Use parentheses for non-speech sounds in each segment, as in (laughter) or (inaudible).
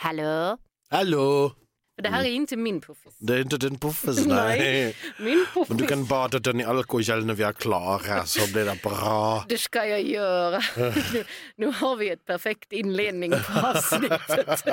Hallå? Hallå? För det här är inte min puffis. Det är inte din puffis, (laughs) Nej, nej. min puffis. Men du kan bada den i alkohol när vi är klara så blir det bra. Det ska jag göra. nu, nu har vi ett perfekt inledning på avsnittet. (laughs)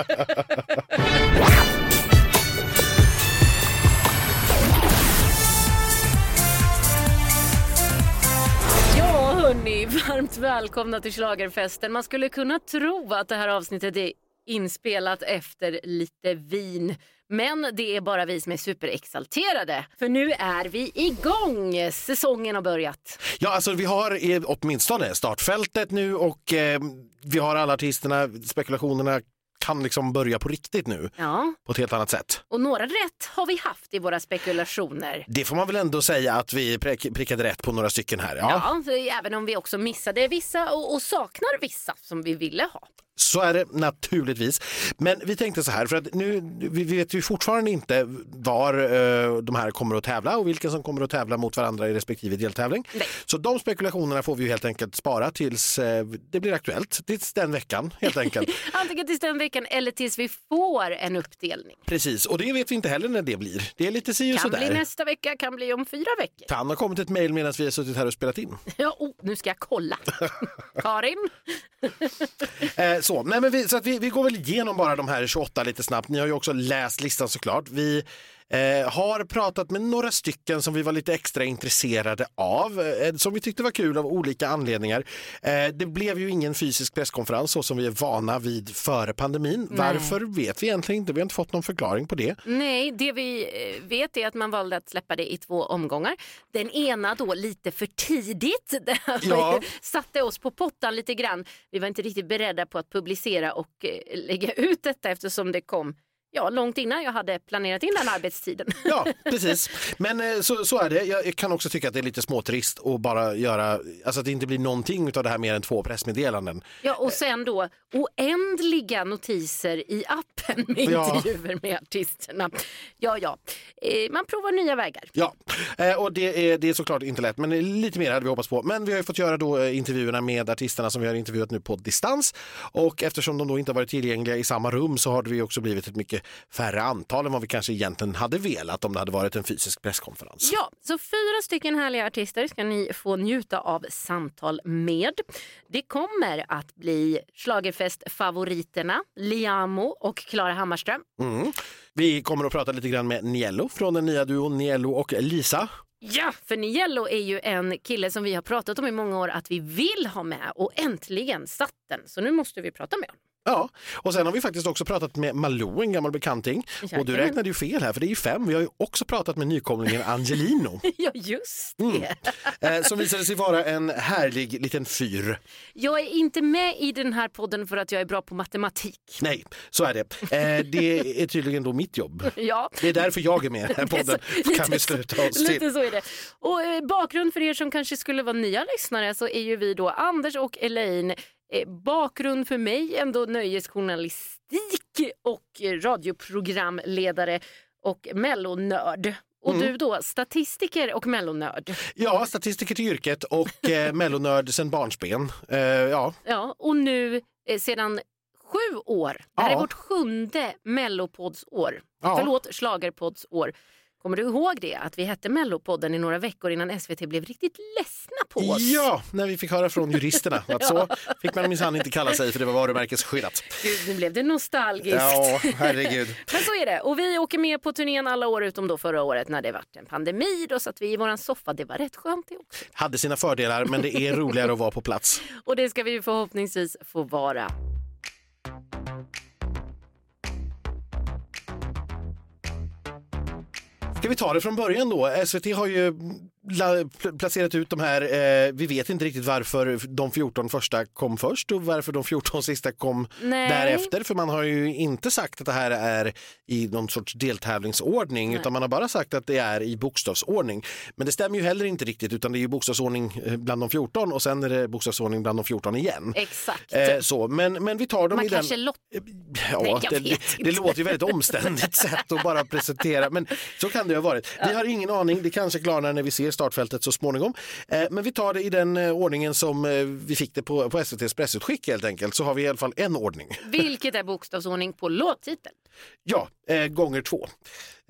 Ja, hörni, varmt välkomna till Schlagerfesten. Man skulle kunna tro att det här avsnittet är inspelat efter lite vin. Men det är bara vi som är superexalterade. För nu är vi igång. Säsongen har börjat. Ja, alltså vi har eh, åtminstone startfältet nu och eh, vi har alla artisterna, spekulationerna kan liksom börja på riktigt nu Ja, på ett helt annat sätt. och några rätt har vi haft i våra spekulationer. Det får man väl ändå säga att vi prick- prickade rätt på några stycken här. Ja, Ja, även om vi också missade vissa och, och saknar vissa som vi ville ha. Så är det naturligtvis. Men vi tänkte så här, för att nu vi vet ju fortfarande inte var eh, de här kommer att tävla och vilka som kommer att tävla mot varandra i respektive deltävling. Nej. Så de spekulationerna får vi helt enkelt spara tills eh, det blir aktuellt, tills den veckan helt enkelt. (laughs) Antingen tills den veckan eller tills vi får en uppdelning. Precis, och det vet vi inte heller när det blir. Det är lite si och Kan bli sådär. nästa vecka, kan bli om fyra veckor. Kan ha kommit ett mejl medan vi har suttit här och spelat in. (laughs) Ja, oh, nu ska jag kolla. (laughs) Karin? Eh, så Nej, men vi, så att vi, vi går väl igenom bara de här 28 lite snabbt. Ni har ju också läst listan såklart. Vi eh, har pratat med några stycken som vi var lite extra intresserade av, eh, som vi tyckte var kul av olika anledningar. Eh, det blev ju ingen fysisk presskonferens så som vi är vana vid före pandemin. Varför vet vi egentligen inte. Vi har inte fått någon förklaring på det. Nej, det vi eh, vet är att man valde att släppa det i två omgångar. Den ena då lite för tidigt. (laughs) Ja. satte oss på pottan lite grann. Vi var inte riktigt beredda på att publicera och eh, lägga ut detta eftersom det kom ja, långt innan jag hade planerat in den arbetstiden. (laughs) Ja, (laughs) precis. Men eh, så, så är det. Jag kan också tycka att det är lite småtrist att bara göra, alltså att det inte blir någonting av det här mer än två pressmeddelanden. Ja, och sen då oändliga notiser i appen med Ja. intervjuer med artisterna. Ja, ja, eh, man provar nya vägar. Ja, eh, och det är, det är såklart inte lätt, men lite mer hade vi hoppats på. Men vi har ju fått göra då intervjuerna med artisterna som vi har intervjuat nu på distans och eftersom de då inte har varit tillgängliga i samma rum så har det ju också blivit ett mycket färre antal än vad vi kanske egentligen hade velat om det hade varit en fysisk presskonferens. Ja, så fyra stycken härliga artister ska ni få njuta av samtal med. Det kommer att bli Schlagerfest-favoriterna Liamo och Klara Hammarström. Mm. Vi kommer att prata lite grann med Niello från den nya duon Niello och Lisa. Ja, för Niello är ju en kille som vi har pratat om i många år att vi vill ha med och äntligen satt den. Så nu måste vi prata med honom. (laughs) Ja, och sen har vi faktiskt också pratat med Malou, en gammal bekanting. Och du räknade ju fel här, för det är ju fem. Vi har ju också pratat med nykomlingen Angelino, (laughs) Ja, just det. (laughs) eh, som visade sig vara en härlig liten fyr. Jag är inte med i den här podden för att jag är bra på matematik. Nej, så är det. Eh, det är tydligen då mitt jobb. Ja. Det är därför jag är med i den här podden. Lite kan vi så- sluta oss Lite till. så är det. Och eh, bakgrund för er som kanske skulle vara nya lyssnare så är ju vi då Anders och Elaine. Eh, bakgrund för mig ändå nöjesjournalistik och radioprogramledare och mellonörd. Och Mm. du då statistiker och mellonörd. Ja, statistiker till yrket och eh, (laughs) mellonörd sen barnsben. Eh, ja. Ja, och nu eh, sedan sju år, det här Ja. är vårt sjunde mellopoddsår, Ja. förlåt schlagerpoddsår. Kommer du ihåg det? Att vi hette Mellopodden i några veckor innan SVT blev riktigt ledsna på oss. ja, när vi fick höra från juristerna att så fick man minsann inte kalla sig för det var varumärkesskyddat. Gud, nu blev det nostalgiskt. Ja, herregud. (laughs) Men så är det. Och vi åker med på turnén alla år utom då förra året när det vart en pandemi. Då satt vi i våran soffa. Det var rätt skönt det också. Hade sina fördelar, men det är roligare att vara på plats. (laughs) Och det ska vi förhoppningsvis få vara. Ska vi ta det från början då? SVT har ju placerat ut de här, eh, vi vet inte riktigt varför de 14 första kom först och varför de 14 sista kom Nej. därefter. För man har ju inte sagt att det här är i någon sorts deltävlingsordning Nej. utan man har bara sagt att det är i bokstavsordning. Men det stämmer ju heller inte riktigt utan det är ju bokstavsordning eh, bland de 14 och sen är det bokstavsordning bland de 14 igen. Exakt. Eh, så, men, men vi tar dem Man i den... kanske lott... Ja, Nej, det, det, låter ju väldigt omständigt sätt att bara presentera, men så kan det ju ha varit. Vi har ingen aning, det kanske klarnar när vi ser startfältet så småningom. Eh, men vi tar det i den eh, ordningen som eh, vi fick det på, på SVTs pressutskick helt enkelt. Så har vi i alla fall en ordning. Vilket är bokstavsordning på låttiteln? Ja, gånger två.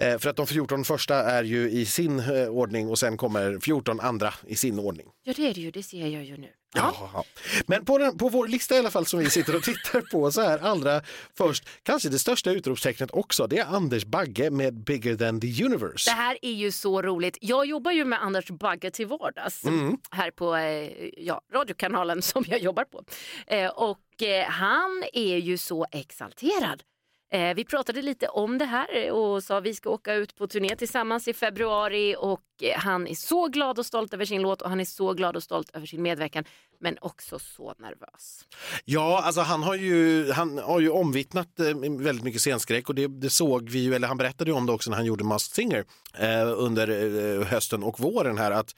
Eh, för att de 14 första är ju i sin eh, ordning och sen kommer 14 andra i sin ordning. Ja, det är det ju. Det ser jag ju nu. Ja. Men på, den, på vår lista i alla fall som vi sitter och tittar på så här allra först, kanske det största utropstecknet också, det är Anders Bagge med Bigger than the universe. Det här är ju så roligt. Jag jobbar ju med Anders Bagge till vardags Mm. här på eh, ja, radiokanalen som jag jobbar på. Och han är ju så exalterad. Eh, vi pratade lite om det här och sa att vi ska åka ut på turné tillsammans i februari och eh, han är så glad och stolt över sin låt och han är så glad och stolt över sin medverkan men också så nervös. Ja, alltså han har ju, han har ju omvittnat eh, väldigt mycket scenskräck och det, det såg vi ju, eller han berättade ju om det också när han gjorde Masked Singer eh, under hösten och våren här att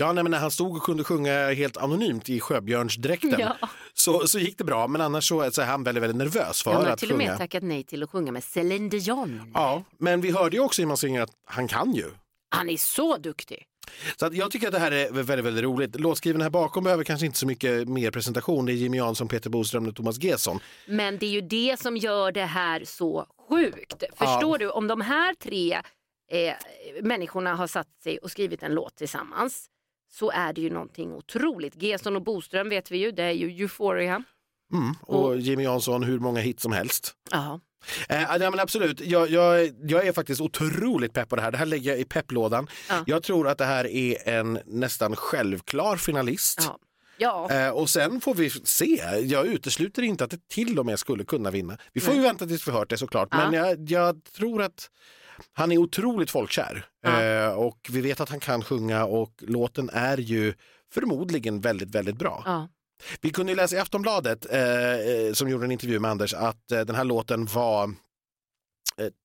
Ja, nej, men när han stod och kunde sjunga helt anonymt i sjöbjörnsdräkten Ja. så, så gick det bra. Men annars så, så är han väldigt, väldigt nervös för Han har att till och sjunga. med tackat nej till att sjunga med Céline Dion. Ja, men vi hörde ju också i Singer att han kan ju. Han är så duktig. Så att jag tycker att det här är väldigt, väldigt roligt. Låtskriven här bakom behöver kanske inte så mycket mer presentation. Det är Jimmy Jansson, Peter Boström och Thomas Gesson. Men det är ju det som gör det här så sjukt. Förstår du? Om de här tre eh, människorna har satt sig och skrivit en låt tillsammans så är det ju någonting otroligt. Gesson och Boström vet vi ju, det är ju Euphoria. Mm. Och Jimmy Jansson, hur många hits som helst. Ja. Eh, ja, men absolut, jag, jag, jag är faktiskt otroligt pepp på det här. Det här lägger jag i pepplådan. Ja. Jag tror att det här är en nästan självklar finalist. Ja. ja. Eh, och sen får vi se. Jag utesluter inte att det till och med skulle kunna vinna. Vi får ju vänta tills vi hört det såklart. Ja. Men jag, jag tror att han är otroligt folkkär. Ja. Eh, och vi vet att han kan sjunga och låten är ju förmodligen väldigt, väldigt bra. ja. Vi kunde ju läsa i Aftonbladet eh, eh, som gjorde en intervju med Anders att den här låten var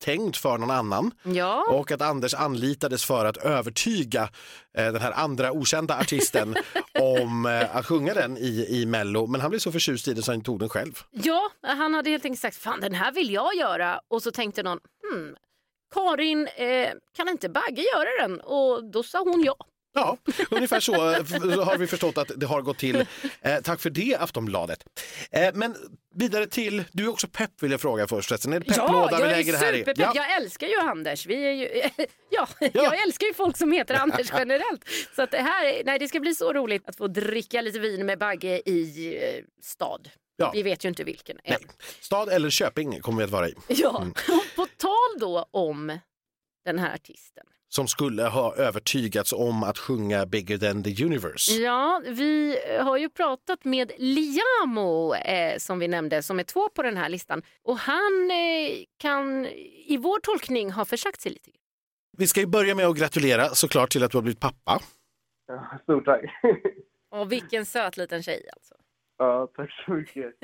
tänkt för någon annan ja. och att Anders anlitades för att övertyga den här andra okända artisten (laughs) om att sjunga den i, i Mello. Men han blev så förtjust i den så han tog den själv. ja, han hade helt enkelt sagt fan den här vill jag göra och så tänkte någon hmm, Karin, eh, kan inte Bagge göra den? Och då sa hon ja. Ja, ungefär så eh, har vi förstått att det har gått till. Eh, tack för det Aftonbladet. Eh, men vidare till, du är också pepp vill jag fråga först. Är det Ja, pepplådan vi jag är lägger det här i? Ja. Jag älskar ju Anders. Vi är ju, (laughs) ja, jag älskar ju folk som heter Anders generellt. Så att det här, är- nej, det ska bli så roligt att få dricka lite vin med Bagge i eh, stad. Ja. Vi vet ju inte vilken än. Nej. Stad eller Köping kommer vi att vara i. (laughs) Ja. Mm. Och (laughs) på tal då om den här artisten. Som skulle ha övertygats om att sjunga Bigger than the universe. Ja, vi har ju pratat med Liamo eh, som vi nämnde som är två på den här listan. Och han eh, kan i vår tolkning ha försagt sig lite. Vi ska ju börja med att gratulera såklart till att du har blivit pappa. Ja, stort tack. (laughs) Och vilken söt liten tjej alltså. Ja, tack så mycket. (laughs)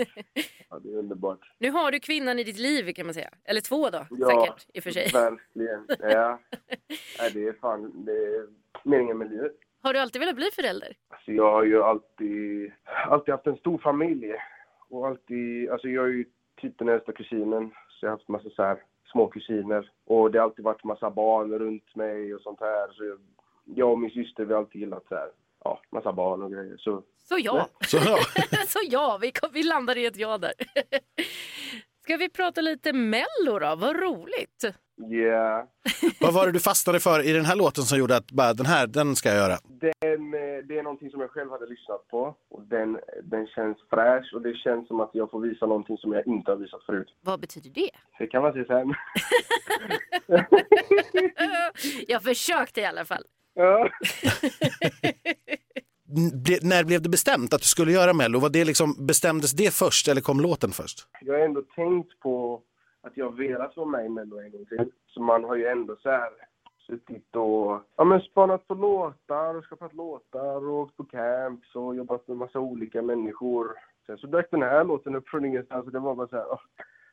Ja, det är underbart. Nu har du kvinnan i ditt liv kan man säga. Eller två då, Ja, säkert i och för sig. Verkligen. Ja. (laughs) Nej, det är fan det är meningen med livet. Har du alltid velat bli förälder? Alltså, jag har ju alltid, alltid haft en stor familj. Och alltid, alltså jag är ju typ den äldsta kusinen. Så jag har haft massa så här små kusiner. Och det har alltid varit massa barn runt mig och sånt här. Så jag, jag och min syster vi har alltid gillat så här, ja, massa barn och grejer. Så Så ja. Så, ja. (laughs) Så ja, vi, kom, vi landar i ett ja där. (laughs) Ska vi prata lite Mello då? Vad roligt. yeah. (laughs) Vad var det du fastnade för i den här låten som gjorde att bara, den här, den ska jag göra? Den, eh, det är någonting som jag själv hade lyssnat på. Och den, den känns fräsch och det känns som att jag får visa någonting som jag inte har visat förut. Vad betyder det? Det kan man se sen. Jag försökte i alla fall. Ja. När blev det bestämt att du skulle göra Mello? Var det liksom, bestämdes det först eller kom låten först? Jag har ändå tänkt på att jag velat vara med i Mello en gång till. Så man har ju ändå så här suttit och ja, men spanat på låtar och skapat låtar och åkt på camps och jobbat med massa olika människor. Sen så dök den här låten upp från ingenstans och det var bara så här. åh.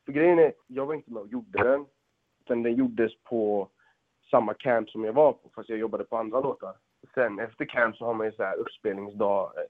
För grejen är, jag var inte med och gjorde den. Utan den gjordes på samma camp som jag var på fast jag jobbade på andra låtar. Sen efter camp så har man ju så här uppspelningsdag eh,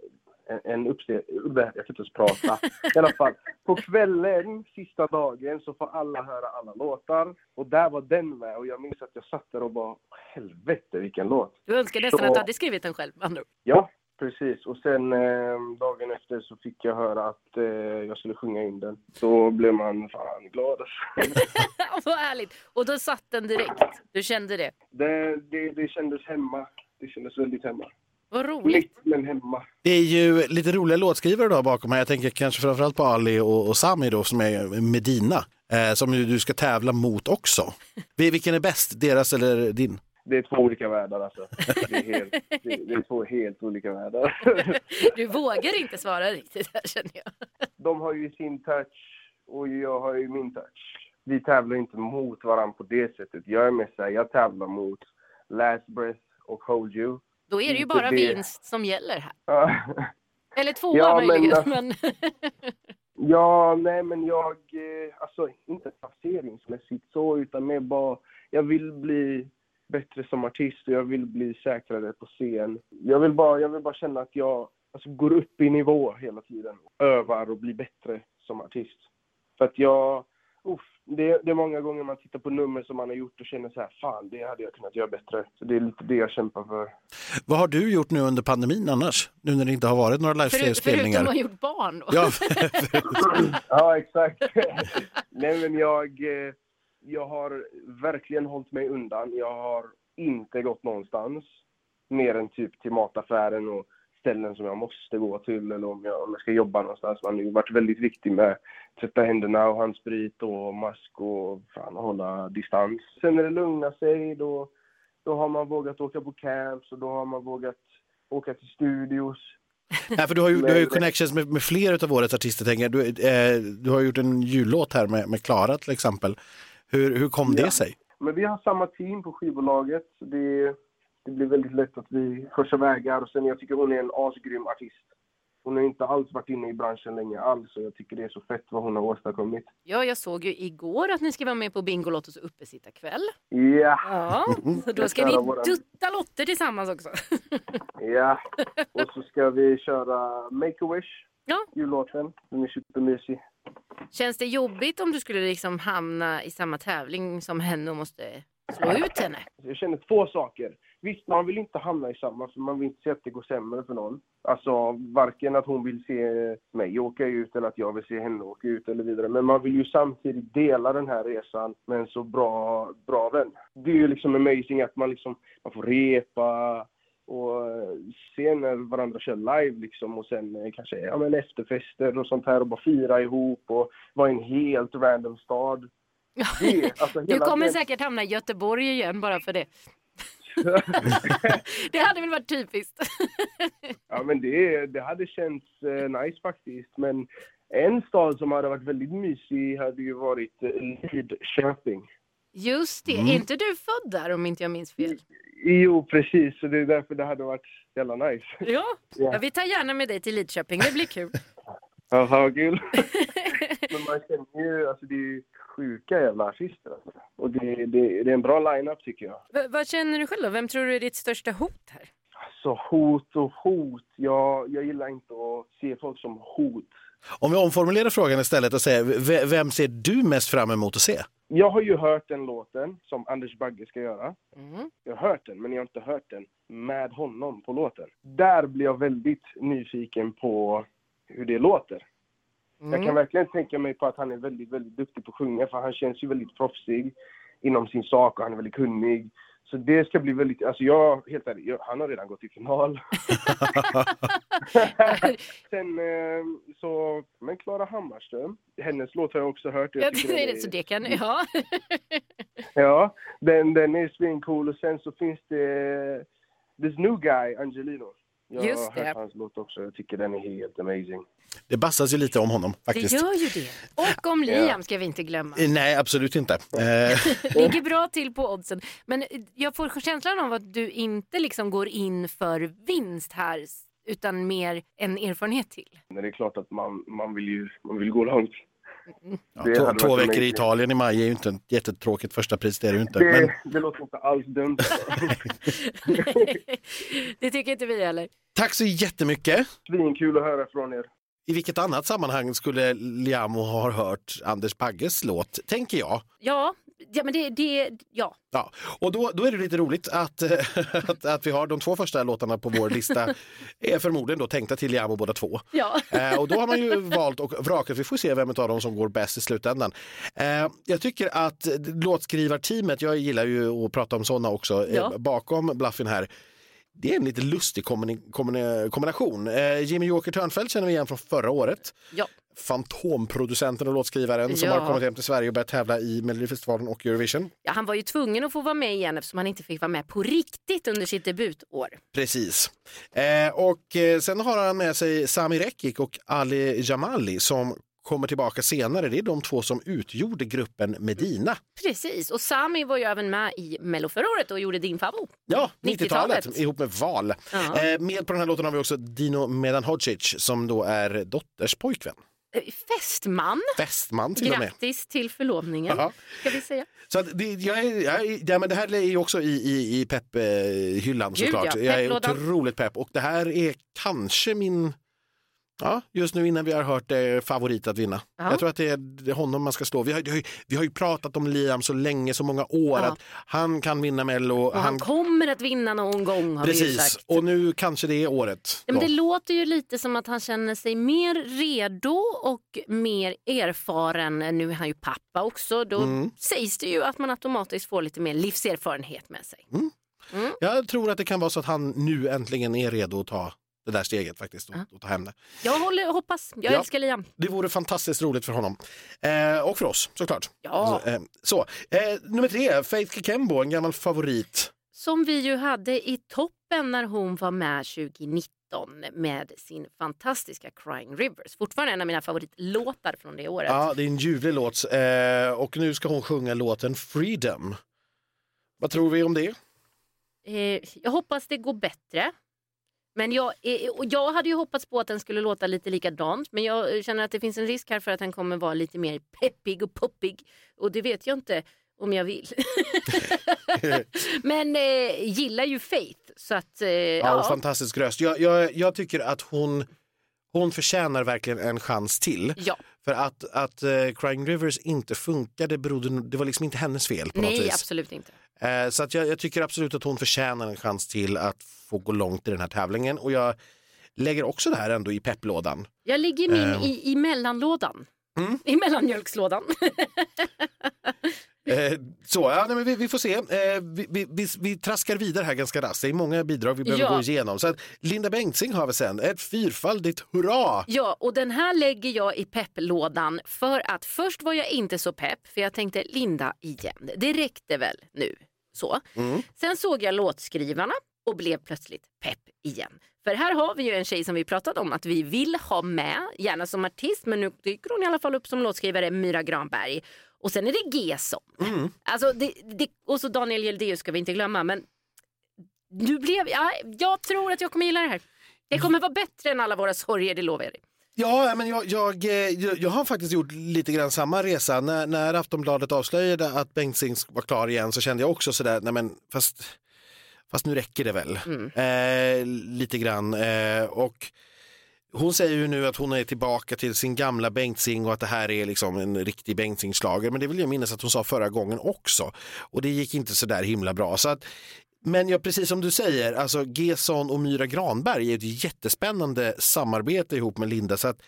en, en uppstel... Jag kan inte ens prata. I alla fall, på kvällen, sista dagen, så får alla höra alla låtar. Och där var den med och jag minns att jag satt där och bara, helvete vilken låt. Du önskar nästan Så- att du hade skrivit den själv. andra. Ja, precis. Och sen eh, dagen efter så fick jag höra att eh, jag skulle sjunga in den. Så blev man fan glad. (laughs) Vad härligt. Och då satt den direkt. Du kände det. Det, det, det kändes hemma. Det kändes väldigt hemma. Vad roligt. Likt men hemma. Det är ju lite roliga låtskrivare då bakom här. Jag tänker kanske framförallt på Ali och, och Sami då som är Medina. Eh, som du ska tävla mot också. (laughs) Vil- Vilken är bäst, deras eller din? Det är två olika världar alltså. Det är, helt, det, det är två helt olika världar. (laughs) Du vågar inte svara riktigt här känner jag. De har ju sin touch och jag har ju min touch. Vi tävlar inte mot varandra på det sättet. Jag är med sig, jag tävlar mot Last Breath och Hold You. Då är det ju Inte bara det. vinst som gäller här. Eller tvåa Ja, möjligen. Men... (laughs) Ja, nej men jag, eh, alltså inte placeringsmässigt så, utan mer bara, jag vill bli bättre som artist och jag vill bli säkrare på scen. Jag vill bara, jag vill bara känna att jag alltså, går upp i nivå hela tiden. Övar och blir bättre som artist. För att jag, uff, det, det är många gånger man tittar på nummer som man har gjort och känner så här, fan det hade jag kunnat göra bättre. Så det är lite det jag kämpar för. Vad har du gjort nu under pandemin annars? Nu när det inte har varit några Förut, förutom livespelningar. att ha gjort barn då. Ja, (laughs) Ja, exakt. (laughs) Nej, men jag, eh, jag har verkligen hållit mig undan. Jag har inte gått någonstans. Mer än typ till mataffären och ställen som jag måste gå till eller om jag, om jag ska jobba någonstans. Man har ju varit väldigt viktig med att tvätta händerna och handsprit och mask och fan, hålla distans. Sen när det lugnar sig då, då har man vågat åka på camps och då har man vågat åka till studios. Nej, för du har ju, du har ju connections med, med flera av årets artister. Tänker jag. Du, eh, du har gjort en jullåt här med, med Klara till exempel. Hur, hur kom Ja. det sig? Men vi har samma team på skivbolaget. Det, det blir väldigt lätt att vi korsar vägar. Och sen jag tycker hon är en asgrym artist. Hon har inte alls varit inne i branschen länge alls. Och jag tycker det är så fett vad hon har åstadkommit. Ja, jag såg ju igår att ni ska vara med på Bingolottos uppesittarkväll. Ja, Ja, så då ska ni våran- dutta lotter tillsammans också. (laughs) ja. Och så ska vi köra Make a Wish. Ja. Jullåten. Den är supermysig. Känns det jobbigt om du skulle liksom hamna i samma tävling som henne och måste slå ut henne? Jag känner två saker. Visst, man vill inte hamna i samma, för man vill inte se att det går sämre för någon. Alltså, varken att hon vill se mig åka ut eller att jag vill se henne åka ut eller vidare. Men man vill ju samtidigt dela den här resan med en så bra, bra vän. Det är ju liksom amazing att man liksom, man får repa och eh, se när varandra kör live liksom och sen eh, kanske ja, men efterfester och sånt här och bara fira ihop och vara i en helt random stad. Det, alltså (laughs) Du kommer den- säkert hamna i Göteborg igen bara för det. (laughs) Det hade väl varit typiskt. Ja, men det, det hade känts eh, nice faktiskt. Men en stad som hade varit väldigt mysig hade ju varit Lidköping. Just det, Mm. är inte du född där om inte jag minns fel? Jo, precis. Så det är därför det hade varit jävla nice. Ja, Ja. ja vi tar gärna med dig till Lidköping, det blir kul. (laughs) Jaha, kul. (laughs) men man känner ju, alltså det är ju sjuka jävla artister. Alltså. Och det, det, det är en bra line-up tycker jag. V- vad känner du själv då? Vem tror du är ditt största hot här? Alltså hot och hot. Jag, jag gillar inte att se folk som hot. Om vi omformulerar frågan istället och säger, vem ser du mest fram emot att se? Jag har ju hört den låten som Anders Bagge ska göra. Mm. Jag har hört den, men jag har inte hört den med honom på låten. Där blir jag väldigt nyfiken på hur det låter. Jag kan Mm. verkligen tänka mig på att han är väldigt, väldigt duktig på att sjunga, för han känns ju väldigt proffsig inom sin sak och han är väldigt kunnig. Så det ska bli väldigt, alltså jag, helt ärligt, jag, han har redan gått i final. (laughs) Sen eh, så, men Klara Hammarström, hennes låt har jag också hört. Jag Ja, det är så det kan, ja. (laughs) Ja, den, den är svincool och sen så finns det This New Guy, Angelino. Jag Just har hört det. hans låt också, jag tycker den är helt amazing. Det bassas ju lite om honom Det faktiskt. gör ju det. Och om (laughs) Liam ska vi inte glömma. Eh, Nej, absolut inte. Eh, (laughs) Ligger bra till på oddsen. Men eh, jag får känslan av att du inte liksom går in för vinst här utan mer en erfarenhet till. Men det är klart att man, man, vill ju man vill gå långt. Ja, Det två två veckor i. Italien i maj är ju inte ett jättetråkigt första pris, det är det ju inte. Men, Det, det låter inte alls dumt. (laughs) det tycker inte vi heller. tack så jättemycket. Svinkul att höra från er. I vilket annat sammanhang skulle Liamo ha hört Anders Bagges låt, tänker jag. Ja, ja men det, det ja. Ja, och då, då är det lite roligt att, eh, att, att vi har de två första låtarna på vår lista (laughs) är förmodligen då tänkta till Liamo båda två. ja. Eh, och då har man ju valt och vrakat, vi får se vem av dem som går bäst i slutändan. Eh, jag tycker att låtskrivarteamet, jag gillar ju att prata om sådana också, eh, Ja. bakom Bluffin här, det är en lite lustig kombination. Eh, Jimmy Joker Törnfeldt känner vi igen från förra året. ja. Fantomproducenten och låtskrivaren som Ja. har kommit hem till Sverige och börjat tävla i Melodifestivalen och Eurovision. Ja, han var ju tvungen att få vara med igen eftersom han inte fick vara med på riktigt under sitt debutår. Precis. Eh, och eh, sen har han med sig Sami Rekik och Ali Jamali som kommer tillbaka senare. Det är de två som utgjorde gruppen Medina. Precis, och Sami var ju även med i Mello förra året och gjorde din favorit. Ja, 90-talet 90-talet. ihop med Val. Ja. Eh, med på den här låten har vi också Dino Medan Hodzic som då är dotters pojkvän. Eh, Fästman, Fästman till och med. grattis till förlovningen ska vi säga. Så det, jag är, jag är, ja, men det här är ju också i, i, i pepphyllan såklart. ja, jag är otroligt pepp och det här är kanske min, ja, just nu innan vi har hört det, favorit att vinna. Ja. Jag tror att det är, honom man ska slå. Vi har, ju- vi har ju pratat om Liam så länge, så många år, Ja. att han kan vinna Mello. Och han kommer att vinna någon gång har vi ju Precis, sagt. och nu kanske det är året. Ja, men det låter ju lite som att han känner sig mer redo och mer erfaren. Nu är han ju pappa också. Då Mm. sägs det ju att man automatiskt får lite mer livserfarenhet med sig. Jag tror att det kan vara så att han nu äntligen är redo att ta det där steget faktiskt och, Ja. och ta hem det. Jag håller, hoppas. Jag Ja. älskar Liam. Det vore fantastiskt roligt för honom. Eh, och för oss såklart. Ja. Eh, så, eh, nummer tre, Faith Kikembo, en gammal favorit. Som vi ju hade i toppen när hon var med 2019 med sin fantastiska Crying Rivers. Fortfarande en av mina favoritlåtar från det året. Ja, det är en ljuvlig låt eh, och nu ska hon sjunga låten Freedom. Vad tror vi om det? Eh, jag hoppas det går bättre. Men jag, eh, och jag hade ju hoppats på att den skulle låta lite likadant men jag känner att det finns en risk här för att den kommer vara lite mer peppig och poppig och det vet jag inte om jag vill. (laughs) men eh, gillar ju Faith så att eh, Ja, ja. fantastisk röst. Jag, jag, jag tycker att hon, hon förtjänar verkligen en chans till. ja. För att, att eh, Crying Rivers inte funkade berodde, det var liksom inte hennes fel på något Nej vis. absolut inte. Eh, så att jag, jag tycker absolut att hon förtjänar en chans till att få gå långt i den här tävlingen. Och jag lägger också det här ändå i pepplådan. Jag ligger min Eh. i, i mellanlådan. Mm. I mellanmjölkslådan. (laughs) Eh, så, ja, nej, men vi, vi får se. Eh, vi, vi, vi, vi traskar vidare här ganska raskt. Det är många bidrag vi behöver Ja. gå igenom. Så att Linda Bengtzing har vi sen. Ett fyrfaldigt hurra! Ja, och den här lägger jag i pepplådan för att först var jag inte så pepp för jag tänkte Linda igen, det räckte väl nu. Så. Mm. Sen såg jag låtskrivarna och blev plötsligt pepp igen. För här har vi ju en tjej som vi pratat om att vi vill ha med, gärna som artist men nu dyker hon i alla fall upp som låtskrivare, Myra Granberg. Och sen är det G-som. Mm. Alltså det, det, och så Daniel Jeldeus ska vi inte glömma men nu blev, ja, jag tror att jag kommer gilla det här. Det kommer vara bättre än alla våra sorger, det lovar jag dig. Ja, men jag, jag, eh, jag, jag har faktiskt gjort lite grann samma resa. När, när Aftonbladet avslöjade att Bengtzing var klar igen så kände jag också sådär, nej men fast, fast nu räcker det väl. Eh, lite grann. Eh, och hon säger ju nu att hon är tillbaka till sin gamla Bengtzing och att det här är liksom en riktig Bengtzing-schlager. Men det vill jag minnas att hon sa förra gången också. Och det gick inte så där himla bra. Så att, men ja, precis som du säger, alltså Gesson och Myra Granberg är ett jättespännande samarbete ihop med Linda. Så att,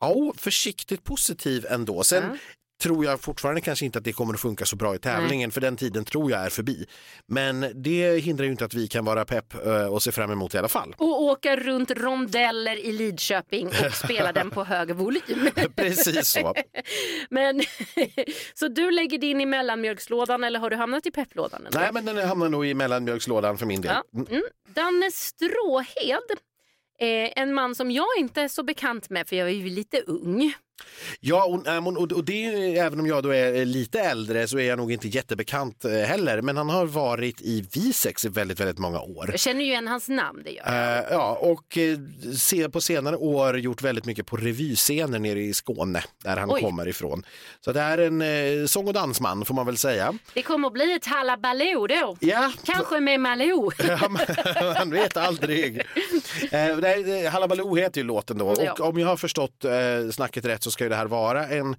ja, försiktigt positiv ändå. Sen mm tror jag fortfarande kanske inte att det kommer att funka så bra i tävlingen, för den tiden tror jag är förbi. Men det hindrar ju inte att vi kan vara pepp eh, och se fram emot i alla fall. och åka runt rondeller i Lidköping och (laughs) spela den på hög volym. (laughs) Precis så. (laughs) Men, så du lägger din i mellanmjölkslådan eller har du hamnat i pepplådan? ändå? Nej, men den hamnar nog i mellanmjölkslådan för min del. Ja. Mm. Danne Stråhed, eh, en man som jag inte är så bekant med för jag är ju lite ung. Ja, och, och, och det, även om jag då är lite äldre så är jag nog inte jättebekant eh, heller. Men han har varit i Visex i väldigt, väldigt många år. Jag känner ju igen hans namn, det gör jag. Uh, ja, och uh, se, på senare år gjort väldigt mycket på revyscener nere i Skåne, där han Oj. kommer ifrån. Så det är en uh, sång och dansman får man väl säga. Det kommer att bli ett halabaloo då. Ja, Kanske med Malou. (laughs) Ja, man vet aldrig. (laughs) Eh, nej, Hallabaloo heter ju låten då och Ja. om jag har förstått eh, snacket rätt så ska ju det här vara en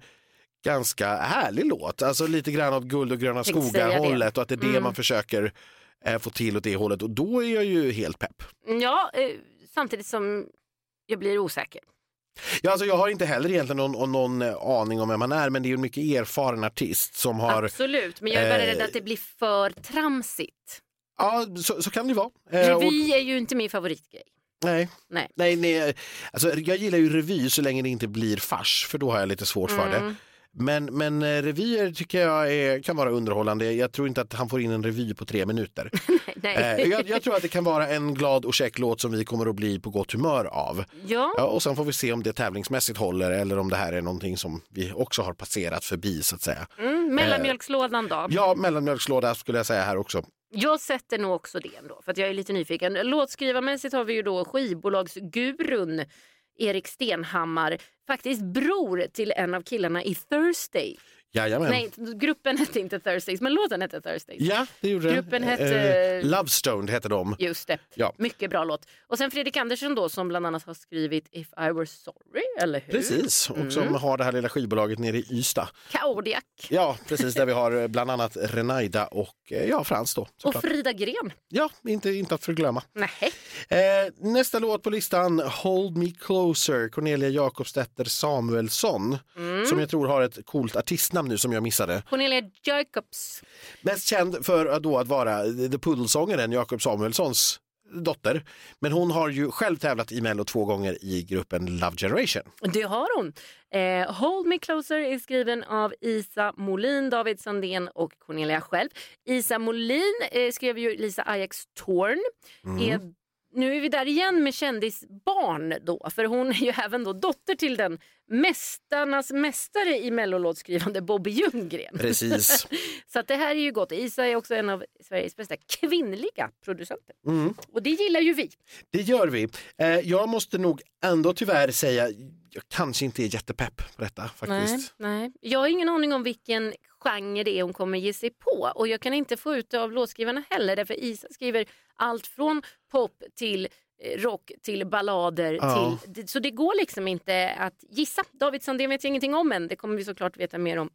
ganska härlig låt. Alltså lite grann av guld och gröna skogar-hållet och att det är det Mm. man försöker eh, få till åt det hållet och då är jag ju helt pepp. Ja, eh, samtidigt som jag blir osäker. Ja, alltså jag har inte heller egentligen någon, någon eh, aning om vem han är men det är en mycket erfaren artist som har, Absolut, men jag är bara eh, rädd att det blir för tramsigt. ja så, så kan det vara. Eh, och- Revy är ju inte min favoritgrej. Nej. Nej. Nej, nej. Alltså, jag gillar ju revy så länge det inte blir fars, för då har jag lite svårt för det. Mm. Men, men eh, revyer tycker jag är, kan vara underhållande. Jag tror inte att han får in en revy på tre minuter. (laughs) Nej. eh, jag, jag tror att det kan vara en glad och käck låt som vi kommer att bli på gott humör av. Ja, Ja, och sen får vi se om det tävlingsmässigt håller eller om det här är någonting som vi också har passerat förbi så att säga. mm, mellanmjölkslådan då. Ja, mellanmjölkslåda skulle jag säga här också. Jag sätter nog också det ändå, för att jag är lite nyfiken. Låtskrivarmässigt har vi ju då skivbolagsgurun Erik Stenhammar, faktiskt bror till en av killarna i Thursday. Jajamän. Nej, gruppen hette inte Thursdays, men låten hette Thursdays. Ja, det gjorde Gruppen den. hette- Eh, Love Stoned hette de. Just det. Ja. Mycket bra låt. Och sen Fredrik Andersson då som bland annat har skrivit If I were sorry, eller hur? Precis, och Mm. som har det här lilla skivbolaget nere i Ystad. Kaudiak. Ja, precis där vi har eh, bland annat Renaida och eh, ja, Frans då. Och. Frida Gren. Ja, inte, inte att förglömma. Nej. Eh, nästa låt på listan, Hold Me Closer, Cornelia Jakobsdotter Samuelsson, Mm. som jag tror har ett coolt artistnamn nu som jag missade. Cornelia Jacobs. Mest känd för att då att vara The Puddle-sångaren Jakob Samuelssons dotter. Men hon har ju själv tävlat i Mello två gånger i gruppen Love Generation. Det har hon. Eh, Hold Me Closer är skriven av Isa Molin, David Sandén och Cornelia själv. Isa Molin eh, skrev ju Lisa Ajax Torn. Mm. Är, nu är vi där igen med kändisbarn då, för hon är ju (laughs) även då dotter till den mästarnas mästare i mellolåtskrivande Bobby Ljunggren. Precis. (laughs) Så att det här är ju gott. Isa är också en av Sveriges bästa kvinnliga producenter. Mm. Och det gillar ju vi. Det gör vi. Eh, jag måste nog ändå tyvärr säga, jag kanske inte är jättepepp på detta faktiskt. Nej, nej. Jag har ingen aning om vilken genre det är hon kommer ge sig på och jag kan inte få ut det av låtskrivarna heller därför Isa skriver allt från pop till eh, rock till ballader. Ja. Till, så det går liksom inte att gissa. David Sandén vet jag ingenting om än. Det kommer vi såklart veta mer om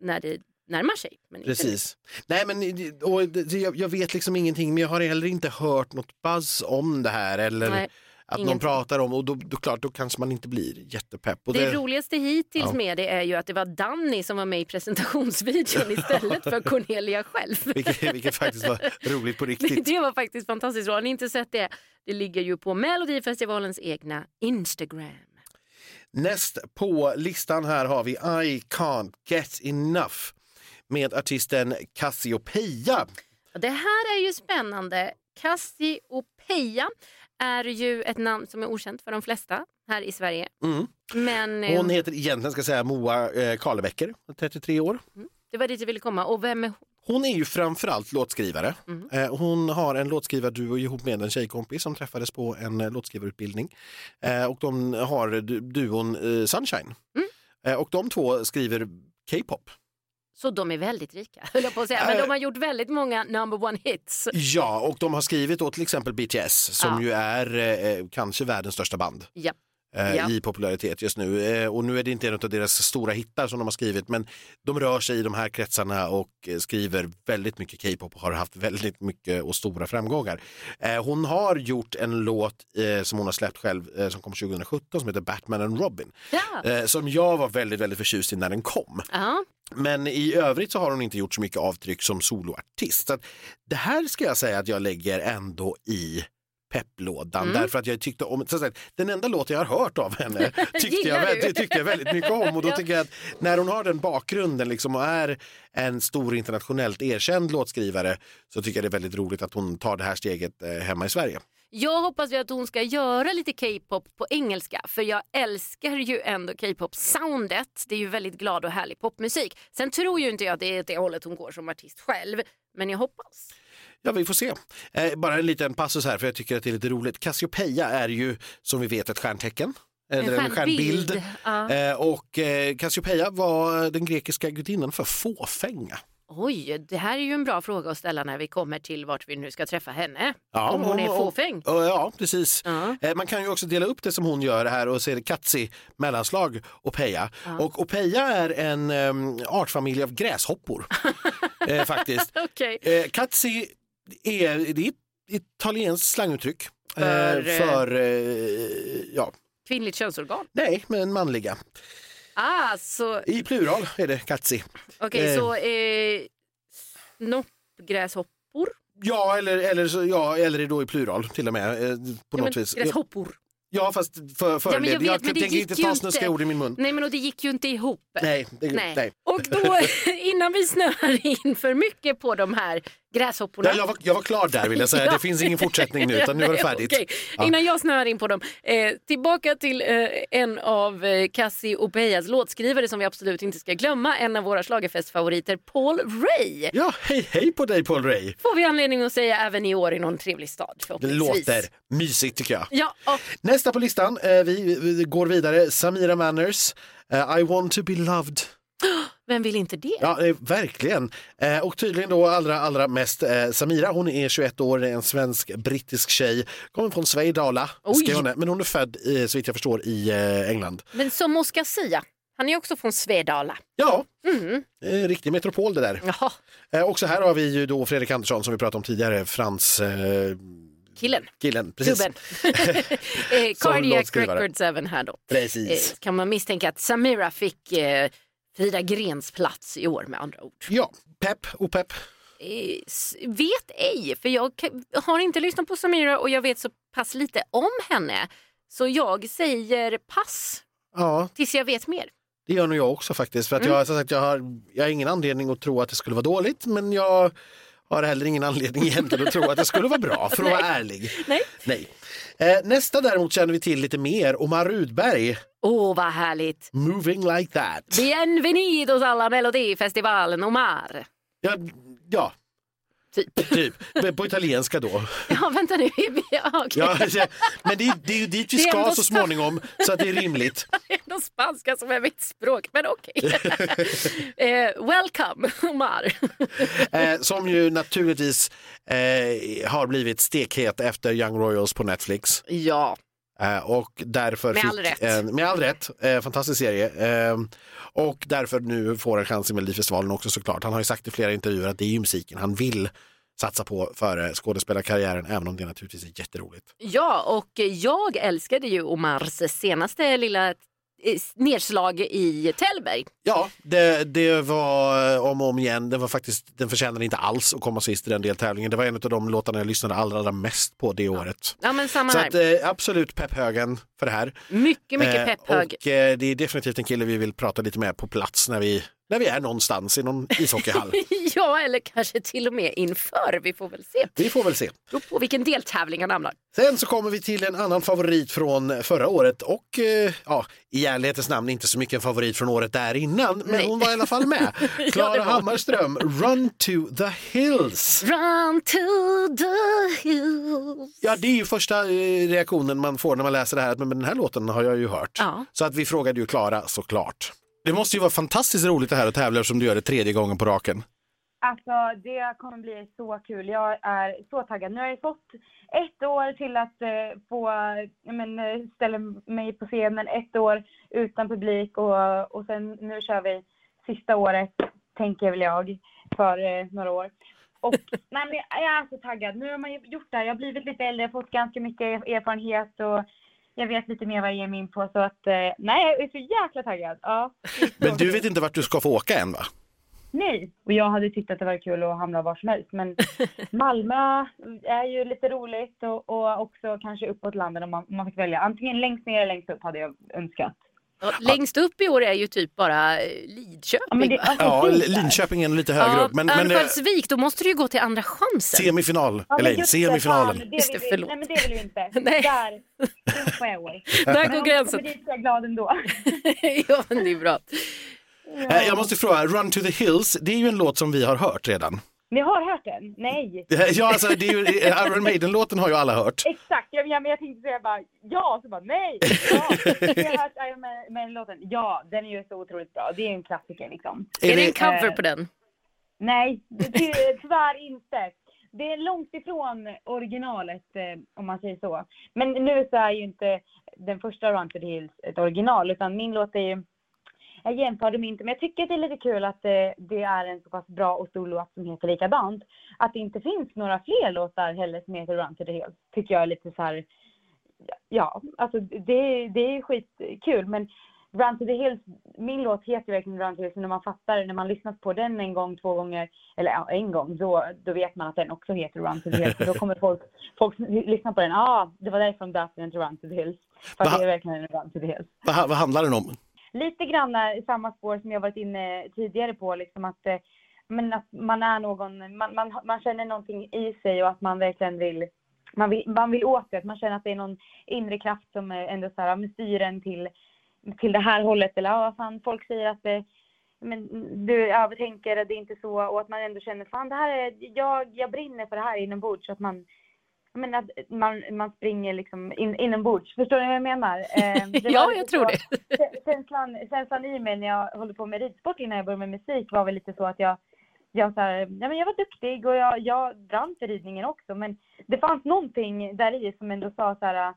när det närmar sig. Precis. Nej, men och, det- jag, jag vet liksom ingenting, men jag har heller inte hört något buzz om det här eller Nej, att någon ingenting. pratar om och då, då, klart, då kanske man inte blir jättepepp. Och Det roligaste hittills Ja. med det är ju att det var Danny som var med i presentationsvideon istället för (laughs) Cornelia själv. vilket, vilket faktiskt var roligt på (laughs) riktigt. Det var faktiskt fantastiskt. Har ni inte sett det? Det ligger ju på Melodifestivalens egna Instagram. Näst på listan här har vi I can't get enough med artisten Cassiopeia. Det här är ju spännande. Cassiopeia är ju ett namn som är okänt för de flesta här i Sverige. Mm. Men eh, Hon heter egentligen ska säga Moa eh, Karlebäcker, 33 år. det var dit jag ville komma. Och vem är hon? Hon är ju framförallt låtskrivare. Mm. Eh, hon har en låtskrivarduo ihop med en tjejkompis som träffades på en eh, låtskrivarutbildning. Eh, och de har du- duon Sunshine. Mm. Och de två skriver K-pop. Så de är väldigt rika, (laughs) höll jag på att säga. Men de har gjort väldigt många number one hits. Ja, och de har skrivit åt till exempel BTS som Ja. ju är eh, kanske världens största band. Ja. Eh, Ja. i popularitet just nu. Eh, och nu är det inte en av deras stora hittar som de har skrivit men de rör sig i de här kretsarna och eh, skriver väldigt mycket K-pop och har haft väldigt mycket och stora framgångar. Eh, hon har gjort en låt eh, som hon har släppt själv eh, som kom 2017 som heter Batman and Robin. Ja. Som jag var väldigt, väldigt förtjust i när den kom. Ja. Men i övrigt så har hon inte gjort så mycket avtryck som soloartist. Så det här ska jag säga att jag lägger ändå i pepplådan Mm. därför att jag tyckte om, så säga, den enda låt jag har hört av henne (laughs) tyckte jag, du? vä- tyckte jag väldigt mycket om och då Ja. tycker jag att när hon har den bakgrunden liksom och är en stor internationellt erkänd låtskrivare så tycker jag det är väldigt roligt att hon tar det här steget eh, hemma i Sverige. Jag hoppas ju att hon ska göra lite K-pop på engelska för jag älskar ju ändå K-pop-soundet. Det är ju väldigt glad och härlig popmusik. Sen tror ju inte jag att det är det hållet hon går som artist själv, men jag hoppas. Ja, vi får se. Eh, bara en liten passus här för jag tycker att det är lite roligt. Cassiopeia är ju som vi vet ett stjärntecken. Eller en stjärnbild. stjärnbild. Ja. Eh, och eh, Cassiopeia var den grekiska gudinnan för fåfänga. Oj, det här är ju en bra fråga att ställa när vi kommer till vart vi nu ska träffa henne. Ja, om hon är fåfäng. och- Ja, precis. Ja. Eh, Man kan ju också dela upp det som hon gör här och se katsi, mellanslag, opeja. Och opeja är en um, artfamilj av gräshoppor. (laughs) eh, faktiskt. Okej. Eh, katsi är, det är ett italienskt slanguttryck. eh, För, eh, för eh, ja, Kvinnligt könsorgan. nej, men manliga. Ah, så, I plural är det katsi. okej, Eh. så eh, snoppgräshoppor? Ja, eller, eller, så, ja, eller då i plural till och med. Eh, på Ja, något vis. gräshoppor. Ja, fast för, för Ja, jag jag, vet, tänker inte ta snuska ord i min mun. Nej, men och det gick ju inte ihop. Nej, det, Nej. nej. Och då, (laughs) innan vi snöar in för mycket på de här gräshopporna. Ja, jag, var, jag var klar där vill jag säga. (laughs) Det finns ingen fortsättning nu utan nu var det (laughs) färdigt. Okej, Ja. Innan jag snöar in på dem. Eh, tillbaka till eh, en av eh, Cassie Opeyas låtskrivare som vi absolut inte ska glömma. En av våra schlagerfestfavoriter, Paul Ray. Ja, hej hej på dig Paul Ray. Får vi anledning att säga även i år i någon trevlig stad Det låter mysigt tycker jag. Ja, och, Nästa på listan, eh, vi, vi går vidare, Samira Manners, eh, I want to be loved. (gasps) vem vill inte det? Ja, eh, verkligen. Eh, och tydligen då allra, allra mest eh, Samira, hon är 21 år, en svensk-brittisk tjej, kommer från Svedala, Oj. Skåne, men hon är född, så vitt jag förstår, i England. Men som Oscar Sia, han är också från Svedala. Ja, Mm. eh, riktig metropol det där. Jaha, Eh, också här har vi ju då Fredrik Andersson som vi pratade om tidigare, Frans eh, killen. killen. Precis. Gubben. (laughs) eh, Cardiac. Records även här då. Precis. Kan man misstänka att Samira fick Frida Grens plats i år med andra ord. Ja, pepp och pepp. Eh, vet ej, för jag har inte lyssnat på Samira och jag vet så pass lite om henne. Så jag säger pass Ja, tills jag vet mer. det gör nog jag också faktiskt. För att Mm. jag, som sagt, jag, har, jag har ingen anledning att tro att det skulle vara dåligt, men jag har heller ingen anledning egentligen att tro att det skulle vara bra, för att vara (laughs) ärlig. Nej. Nej. Eh, nästa däremot känner vi till lite mer, Omar Rudberg, Åh, vad härligt. Moving Like That. Bienvenidos alla Melodifestivalen Omar. Ja, ja Typ. typ. På italienska då. (laughs) Ja, vänta nu. (laughs) Ja, okej. Ja, men det, det är ju dit vi Det är ska så småningom, så att det är rimligt. (laughs) Det är ändå spanska som är mitt språk, men okej. eh, welcome, Omar. Eh, som ju naturligtvis eh, har blivit stekhet efter Young Royals på Netflix. ja, och därför Med all rätt. En, med all rätt, eh, fantastisk serie. Eh, och därför nu får en chans i Melodifestivalen också såklart. Han har ju sagt i flera intervjuer att det är ju musiken han vill satsa på före skådespelarkarriären, även om det naturligtvis är jätteroligt. ja, och jag älskade ju Omars senaste lilla eh, nedslag i Tällberg. Ja, det, det var eh, om och om igen. Det var faktiskt, den förtjänade inte alls att komma sist i den deltävlingen. Det var en av de låtarna jag lyssnade allra, allra mest på det året. Ja, men samma Så här. att, eh, absolut pepphögen för det här. mycket, mycket Eh, pepphög. Och eh, det är definitivt en kille vi vill prata lite med på plats när vi, när vi är någonstans i någon ishockeyhall. (laughs) Ja, eller kanske till och med inför. Vi får väl se. vi får väl se. Beror på vilken deltävling han hamnar. Sen så kommer vi till en annan favorit från förra året och eh, ja, i ärlighetens namn inte så mycket en favorit från året där innan, men Nej. hon var i alla fall med. (laughs) Klara var- Hammarström, Run to the Hills. Run to the hills. Ja, det är ju första eh, reaktionen man får när man läser det här, men den här låten har jag ju hört. Ja. Så att vi frågade ju Klara såklart. Det måste ju vara fantastiskt roligt det här att tävla som du gör det tredje gången på raken. Alltså det kommer bli så kul. Jag är så taggad. Nu har jag fått ett år till att eh, få men, eh, ställa mig på scenen, ett år utan publik och, och sen nu kör vi sista året, tänker väl jag, för eh, några år. Och (laughs) nej, men jag är så taggad. Nu har man gjort det här. Jag har blivit lite äldre, fått ganska mycket erfarenhet och jag vet lite mer vad jag ger mig in på. Så att eh, nej, jag är så jäkla taggad. Ja. Men du vet inte vart du ska få åka än va? Nej, och jag hade tyckt att det var kul att hamna var som helst. Men (laughs) Malmö är ju lite roligt och, och också kanske uppåt landet om man, om man fick välja. Antingen längst ner eller längst upp hade jag önskat. Ja, längst upp i år är ju typ bara eh, Lidköping. Ja, men det, alltså, Ja. Linköping är lite högre Ja, upp. Men, men eh, Örnsköldsvik, då måste du ju gå till andra chansen. semifinal, Ja, men just det, semifinalen. fan, det Just det, förlåt. Nej men det vill vi inte. (laughs) Nej. Där, det jag. (laughs) Där Men går om jag gränsen. kommer dit så är jag glad ändå. (laughs) ja, men det är bra. Eh, Jag måste fråga, Run to the Hills, det är ju en låt som vi har hört redan. Ni har hört den? Nej. (laughs) Ja, alltså, det är ju, Iron Maiden-låten har ju alla hört. Exakt, jag, jag, men jag tänkte säga bara ja, så bara nej. Ja. Jag har hört Iron Man-låten. Ja, den är ju så otroligt bra. Det är ju en klassiker liksom. Är det en cover eh, på den? Nej, det- tyvärr inte. Det är långt ifrån originalet eh, om man säger så. Men nu så är ju inte den första Run to the Hills ett original utan min låt är ju jag jämför dem inte, men jag tycker att det är lite kul att det, det är en så pass bra och stor låt som heter likadant. Att det inte finns några fler låtar heller som heter Run to the Hills tycker jag är lite så här, ja, alltså det, det är skitkul men Run to the Hills, min låt heter verkligen Run to the Hills, men när man fattar, när man lyssnat på den en gång, två gånger, eller ja, en gång, då, då vet man att den också heter Run to the Hills. Då kommer folk, folk lyssna på den, ja, ah, det var därifrån döpte den till Run to the Hills. För det är verkligen en Run to the Hills Vad, vad handlar den om? Lite grann i samma spår som jag varit inne tidigare på, liksom att, eh, men att man är någon, man, man, man känner någonting i sig och att man verkligen vill, man vill, man vill åt det, att man känner att det är någon inre kraft som är ändå så här, styr en till, till det här hållet eller ja, fan, folk säger att det, men du övertänker, det är inte så och att man ändå känner fan det här är, jag, jag brinner för det här inombords så att man menar, att man, man springer liksom in, inombords. Förstår ni vad jag menar? (laughs) Eh, Ja, jag tror så- det. Kä- känslan, känslan i mig när jag håller på med ridsport innan jag började med musik var väl lite så att jag, jag, så här, ja, men jag var duktig och jag, jag brann för ridningen också men det fanns någonting där i som ändå sa så här,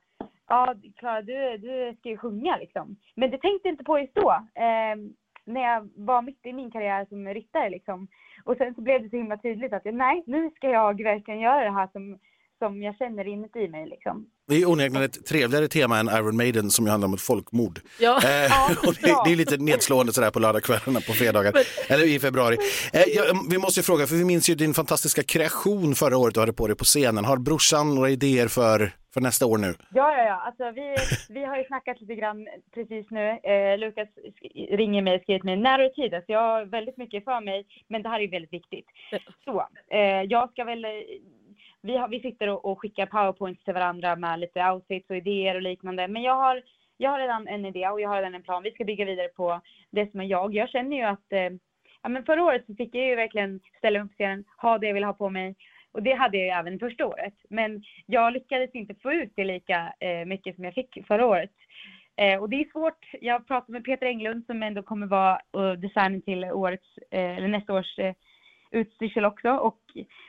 ja Klara du, du ska ju sjunga liksom. Men det tänkte inte på just då. Eh, när jag var mitt i min karriär som ryttare liksom. Och sen så blev det så himla tydligt att nej nu ska jag verkligen göra det här som, som jag känner inuti mig liksom. Det är onekligen ett trevligare tema än Iron Maiden som ju handlar om ett folkmord. Ja. Eh, Ja, (laughs) och det, det är lite nedslående sådär på lördagskvällarna på fredagar, eller i februari. Eh, ja, vi måste ju fråga, för vi minns ju din fantastiska kreation förra året du hade på dig på scenen. Har brorsan några idéer för, för nästa år nu? Ja, ja, ja. Alltså, vi, vi har ju snackat lite grann precis nu. Eh, Lukas ringer mig och skriver till mig när och tid. Alltså, jag har väldigt mycket för mig, men det här är väldigt viktigt. Så, eh, jag ska väl... Vi, har, vi sitter och, och skickar powerpoints till varandra med lite outfits och idéer och liknande. Men jag har, jag har redan en idé och jag har redan en plan. Vi ska bygga vidare på det som är jag. Jag känner ju att... Eh, ja, men förra året så fick jag ju verkligen ställa mig upp på scenen, ha det jag vill ha på mig. Och det hade jag ju även första året. Men jag lyckades inte få ut det lika eh, mycket som jag fick förra året. Eh, och det är svårt. Jag pratade med Peter Englund som ändå kommer vara uh, designen till årets, eh, eller nästa års eh, utstyrsel också. Och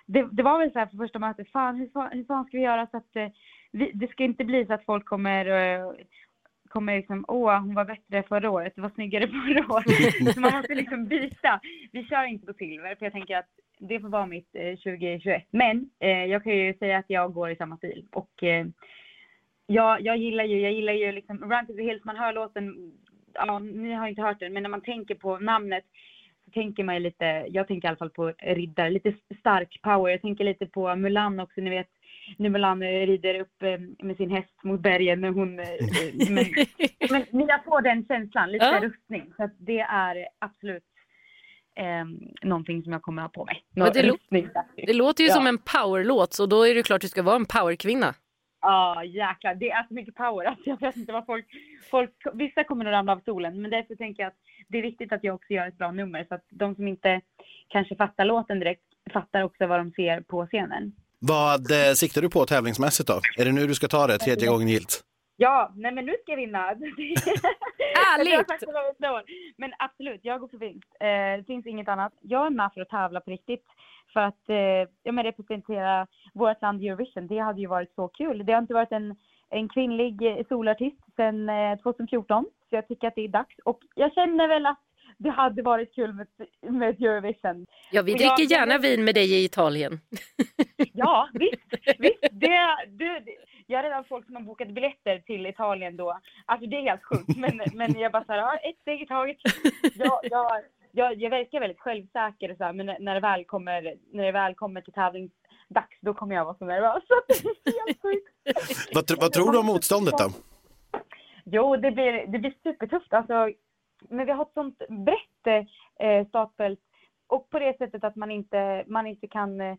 det, det var väl så här för första mötet, fan hur, fan- hur fan ska vi göra så att eh, vi, det ska inte bli så att folk kommer eh, kommer liksom, åh hon var bättre förra året, det var snyggare (laughs) förra året. så man måste liksom byta. Vi kör inte på silver för jag tänker att det får vara mitt eh, 2021. Men eh, jag kan ju säga att jag går i samma stil. Och eh, jag, jag gillar ju, jag gillar ju liksom Run to the Hills, man hör låten, ja ni har inte hört den, men när man tänker på namnet tänker man ju lite, jag tänker i alla fall på riddare, lite stark power. Jag tänker lite på Mulan också, ni vet när Mulan eh, rider upp eh, med sin häst mot bergen när hon, eh, men, (laughs) men ni jag får den känslan, lite Ja. rustning. Så att det är absolut eh, någonting som jag kommer ha på mig. Men Nå- det rustning. Det låter ju Ja. som en powerlåt så då är det klart du ska vara en powerkvinna. Ja, jäklar. Det är så mycket power. (laughs) Alltså, jag vet inte vad folk, folk... Vissa kommer att ramla av stolen, men därför tänker jag att det är viktigt att jag också gör ett bra nummer så att de som inte kanske fattar låten direkt fattar också vad de ser på scenen. Vad eh, siktar du på tävlingsmässigt då? Är det nu du ska ta det, tredje gången gilt? Ja, nej men nu ska jag vinna. (laughs) Ärligt! Men absolut, jag går för vinst. Eh, det finns inget annat. Jag är med för att tävla på riktigt. För att eh, ja, men representera vårt land i Eurovision. Det hade ju varit så kul. Det har inte varit en, en kvinnlig eh, solartist sedan eh, 2014. Så jag tycker att det är dags. Och jag känner väl att det hade varit kul med, med ett Eurovision. Ja, vi Och jag- dricker gärna vin med dig i Italien. (laughs) Ja, visst. visst det, det, det, jag har redan folk som har bokat biljetter till Italien då. Alltså det är helt sjukt. Men, men jag bara så här, ett steg i taget. Jag, jag, jag, jag verkar väldigt självsäker och så här, men när- det väl kommer, när det väl kommer till tävlingsdags då kommer jag vara så nervös. Så det är helt sjukt. Vad, tr- vad tror du om motståndet då? Jo, det blir, det blir supertufft. Alltså, men vi har ett sånt brett eh, startfält och på det sättet att man inte, man inte kan eh,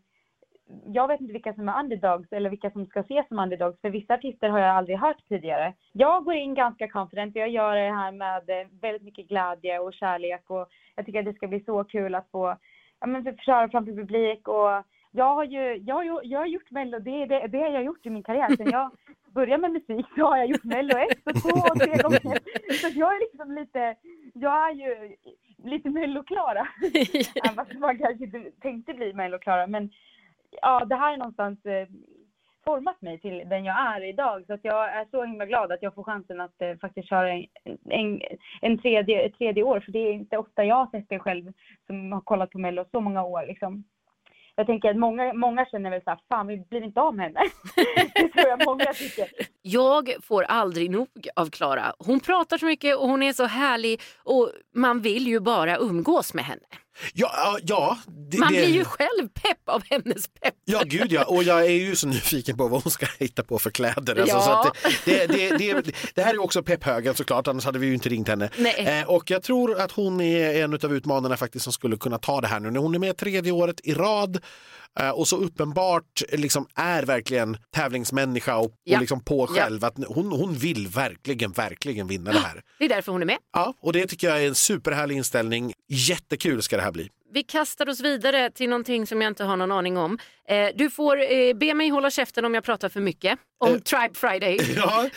jag vet inte vilka som är underdogs eller vilka som ska ses som underdogs. För vissa artister har jag aldrig hört tidigare. Jag går in ganska confident. och Jag gör det här med eh, väldigt mycket glädje och kärlek och jag tycker att det ska bli så kul att få ja, men, typ köra framför publik och jag har ju, jag har, jag har gjort mello, det är det, det har jag gjort i min karriär. Sen jag började med musik så har jag gjort mello ett och två och tre (laughs) gånger. Så jag är liksom lite, jag är ju lite melloklara. (laughs) Fast man kanske inte tänkte bli melloklara men ja, det här är någonstans eh, format mig till den jag är idag. Så att jag är så himla glad att jag får chansen att eh, faktiskt köra en, en, en tredje, ett tredje år. För det är inte ofta jag har sett det själv som har kollat på Mello så många år. Liksom. Jag tänker att många, många känner väl så här, fan vi blir inte av med henne. (laughs) det tror jag många tycker. Jag får aldrig nog av Klara. Hon pratar så mycket och hon är så härlig och man vill ju bara umgås med henne. Ja, ja. Det, Man blir ju själv pepp av hennes pepp. Ja, gud ja. Och jag är ju så nyfiken på vad hon ska hitta på för kläder. Alltså, ja. så det, det, det, det, här är också pepphögen såklart, annars hade vi ju inte ringt henne. Eh, och jag tror att hon är en av utmanarna faktiskt som skulle kunna ta det här nu. När hon är med tredje året i rad och så uppenbart liksom är verkligen tävlingsmänniska och, ja. och liksom på själv. Ja. Att hon, hon vill verkligen, verkligen vinna det här. Det är därför hon är med. Ja, och det tycker jag är en superhärlig inställning. Jättekul ska det här bli. Vi kastar oss vidare till någonting som jag inte har någon aning om. Eh, du får eh, be mig hålla käften om jag pratar för mycket om eh, Tribe Friday. (laughs) Ja,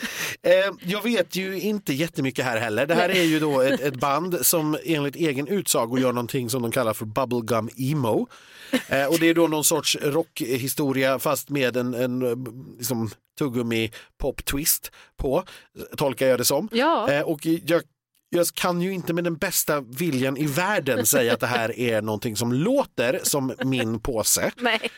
eh, jag vet ju inte jättemycket här heller. Det här är ju då ett, (laughs) ett, band som enligt egen utsago gör någonting som de kallar för bubblegum emo. Eh, och det är då någon sorts rockhistoria fast med en, en liksom, tuggummi pop twist på, tolkar jag det som. Ja. Eh, och jag jag kan ju inte med den bästa viljan i världen säga att det här är någonting som låter som min påse. (laughs) Nej.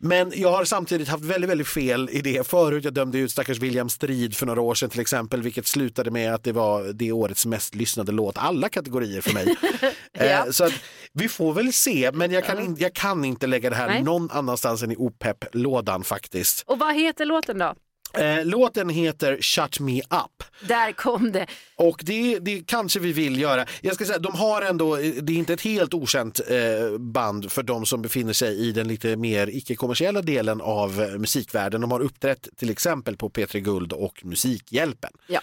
Men jag har samtidigt haft väldigt, väldigt fel i det förut. Jag dömde ut stackars William Strid för några år sedan till exempel, vilket slutade med att det var det årets mest lyssnade låt, alla kategorier för mig. (laughs) ja. eh, så att, vi får väl se, men jag kan, in, jag kan inte lägga det här Nej. någon annanstans än i OPEP-lådan faktiskt. Och vad heter låten då? Eh, låten heter Shut Me Up. Där kom det. Och det, det kanske vi vill göra. Jag ska säga, de har ändå, det är inte ett helt okänt eh, band för de som befinner sig i den lite mer icke-kommersiella delen av eh, musikvärlden. De har uppträtt till exempel på P3 Guld och Musikhjälpen. Ja.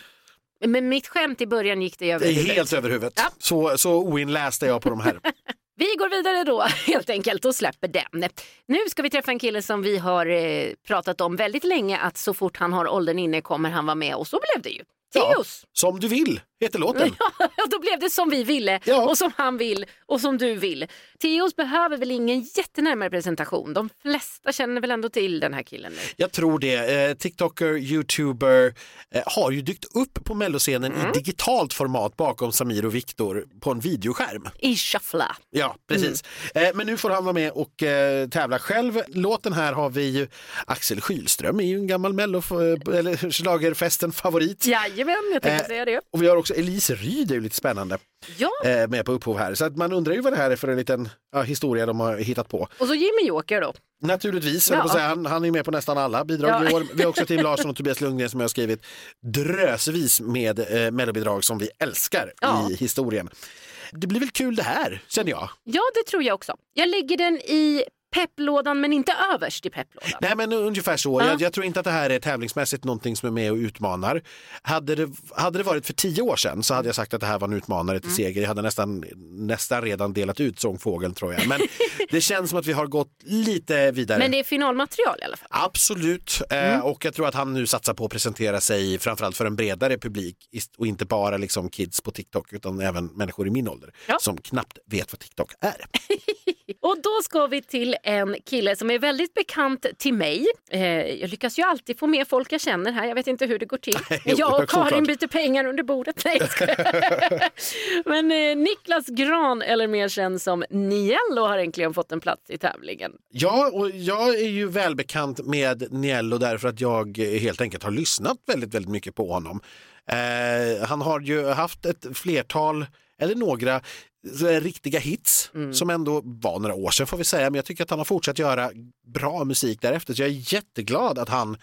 Men mitt skämt i början gick det över huvudet. Helt över huvudet. Ja. Så, så oinläst är jag på de här. (laughs) Vi går vidare då (laughs) helt enkelt och släpper den. Nu ska vi träffa en kille som vi har eh, pratat om väldigt länge att så fort han har åldern inne kommer han vara med och så blev det ju. Teos! Ja, som du vill heter låten. (laughs) Ja, då blev det som vi ville ja. och som han vill och som du vill. Teos behöver väl ingen jättenärmare presentation. De flesta känner väl ändå till den här killen nu. Jag tror det. Eh, TikToker, YouTuber eh, har ju dykt upp på melloscenen mm. i digitalt format bakom Samir och Viktor på en videoskärm. I shuffla. Ja, precis. Mm. Eh, men nu får han vara med och eh, tävla själv. Låten här har vi ju Axel Skylström är ju en gammal mello eh, eller schlagerfesten favorit. Jajamän, jag tänkte säga det. Och vi har också också Elise Ryd är ju lite spännande ja. eh, med på upphov här. Så att man undrar ju vad det här är för en liten ja, historia de har hittat på. Och så Jimmy Joker då. Naturligtvis, ja. säga, han, han är med på nästan alla bidrag ja. i år. Vi har också Tim Larsson och (laughs) Tobias Lundgren som har skrivit drösvis med eh, mellobidrag som vi älskar ja. i historien. Det blir väl kul det här, känner jag. Ja, det tror jag också. Jag lägger den i pepplådan men inte överst i pepplådan. Nej men ungefär så. Ja. Jag, jag, tror inte att det här är tävlingsmässigt någonting som är med och utmanar. Hade det, hade det varit för tio år sedan så hade jag sagt att det här var en utmanare till mm. seger. Jag hade nästan, nästan redan delat ut sångfågeln tror jag. Men (laughs) det känns som att vi har gått lite vidare. Men det är finalmaterial i alla fall? Absolut. Eh, mm. Eh, och jag tror att han nu satsar på att presentera sig framförallt för en bredare publik och inte bara liksom kids på TikTok utan även människor i min ålder ja. som knappt vet vad TikTok är. (laughs) och då ska vi till en kille som är väldigt bekant till mig. Eh, jag lyckas ju alltid få med folk jag känner här. Jag vet inte hur det går till. (laughs) jag och Karin byter pengar under bordet. Nej, (laughs) Men eh, Niklas Gran, eller mer känd som Niello, har äntligen fått en plats i tävlingen. Ja, och jag är ju välbekant med Niello därför att jag helt enkelt har lyssnat väldigt, väldigt mycket på honom. Eh, han har ju haft ett flertal eller några riktiga hits mm. som ändå var några år sedan får vi säga. Men jag tycker att han har fortsatt göra bra musik därefter. Så jag är jätteglad att han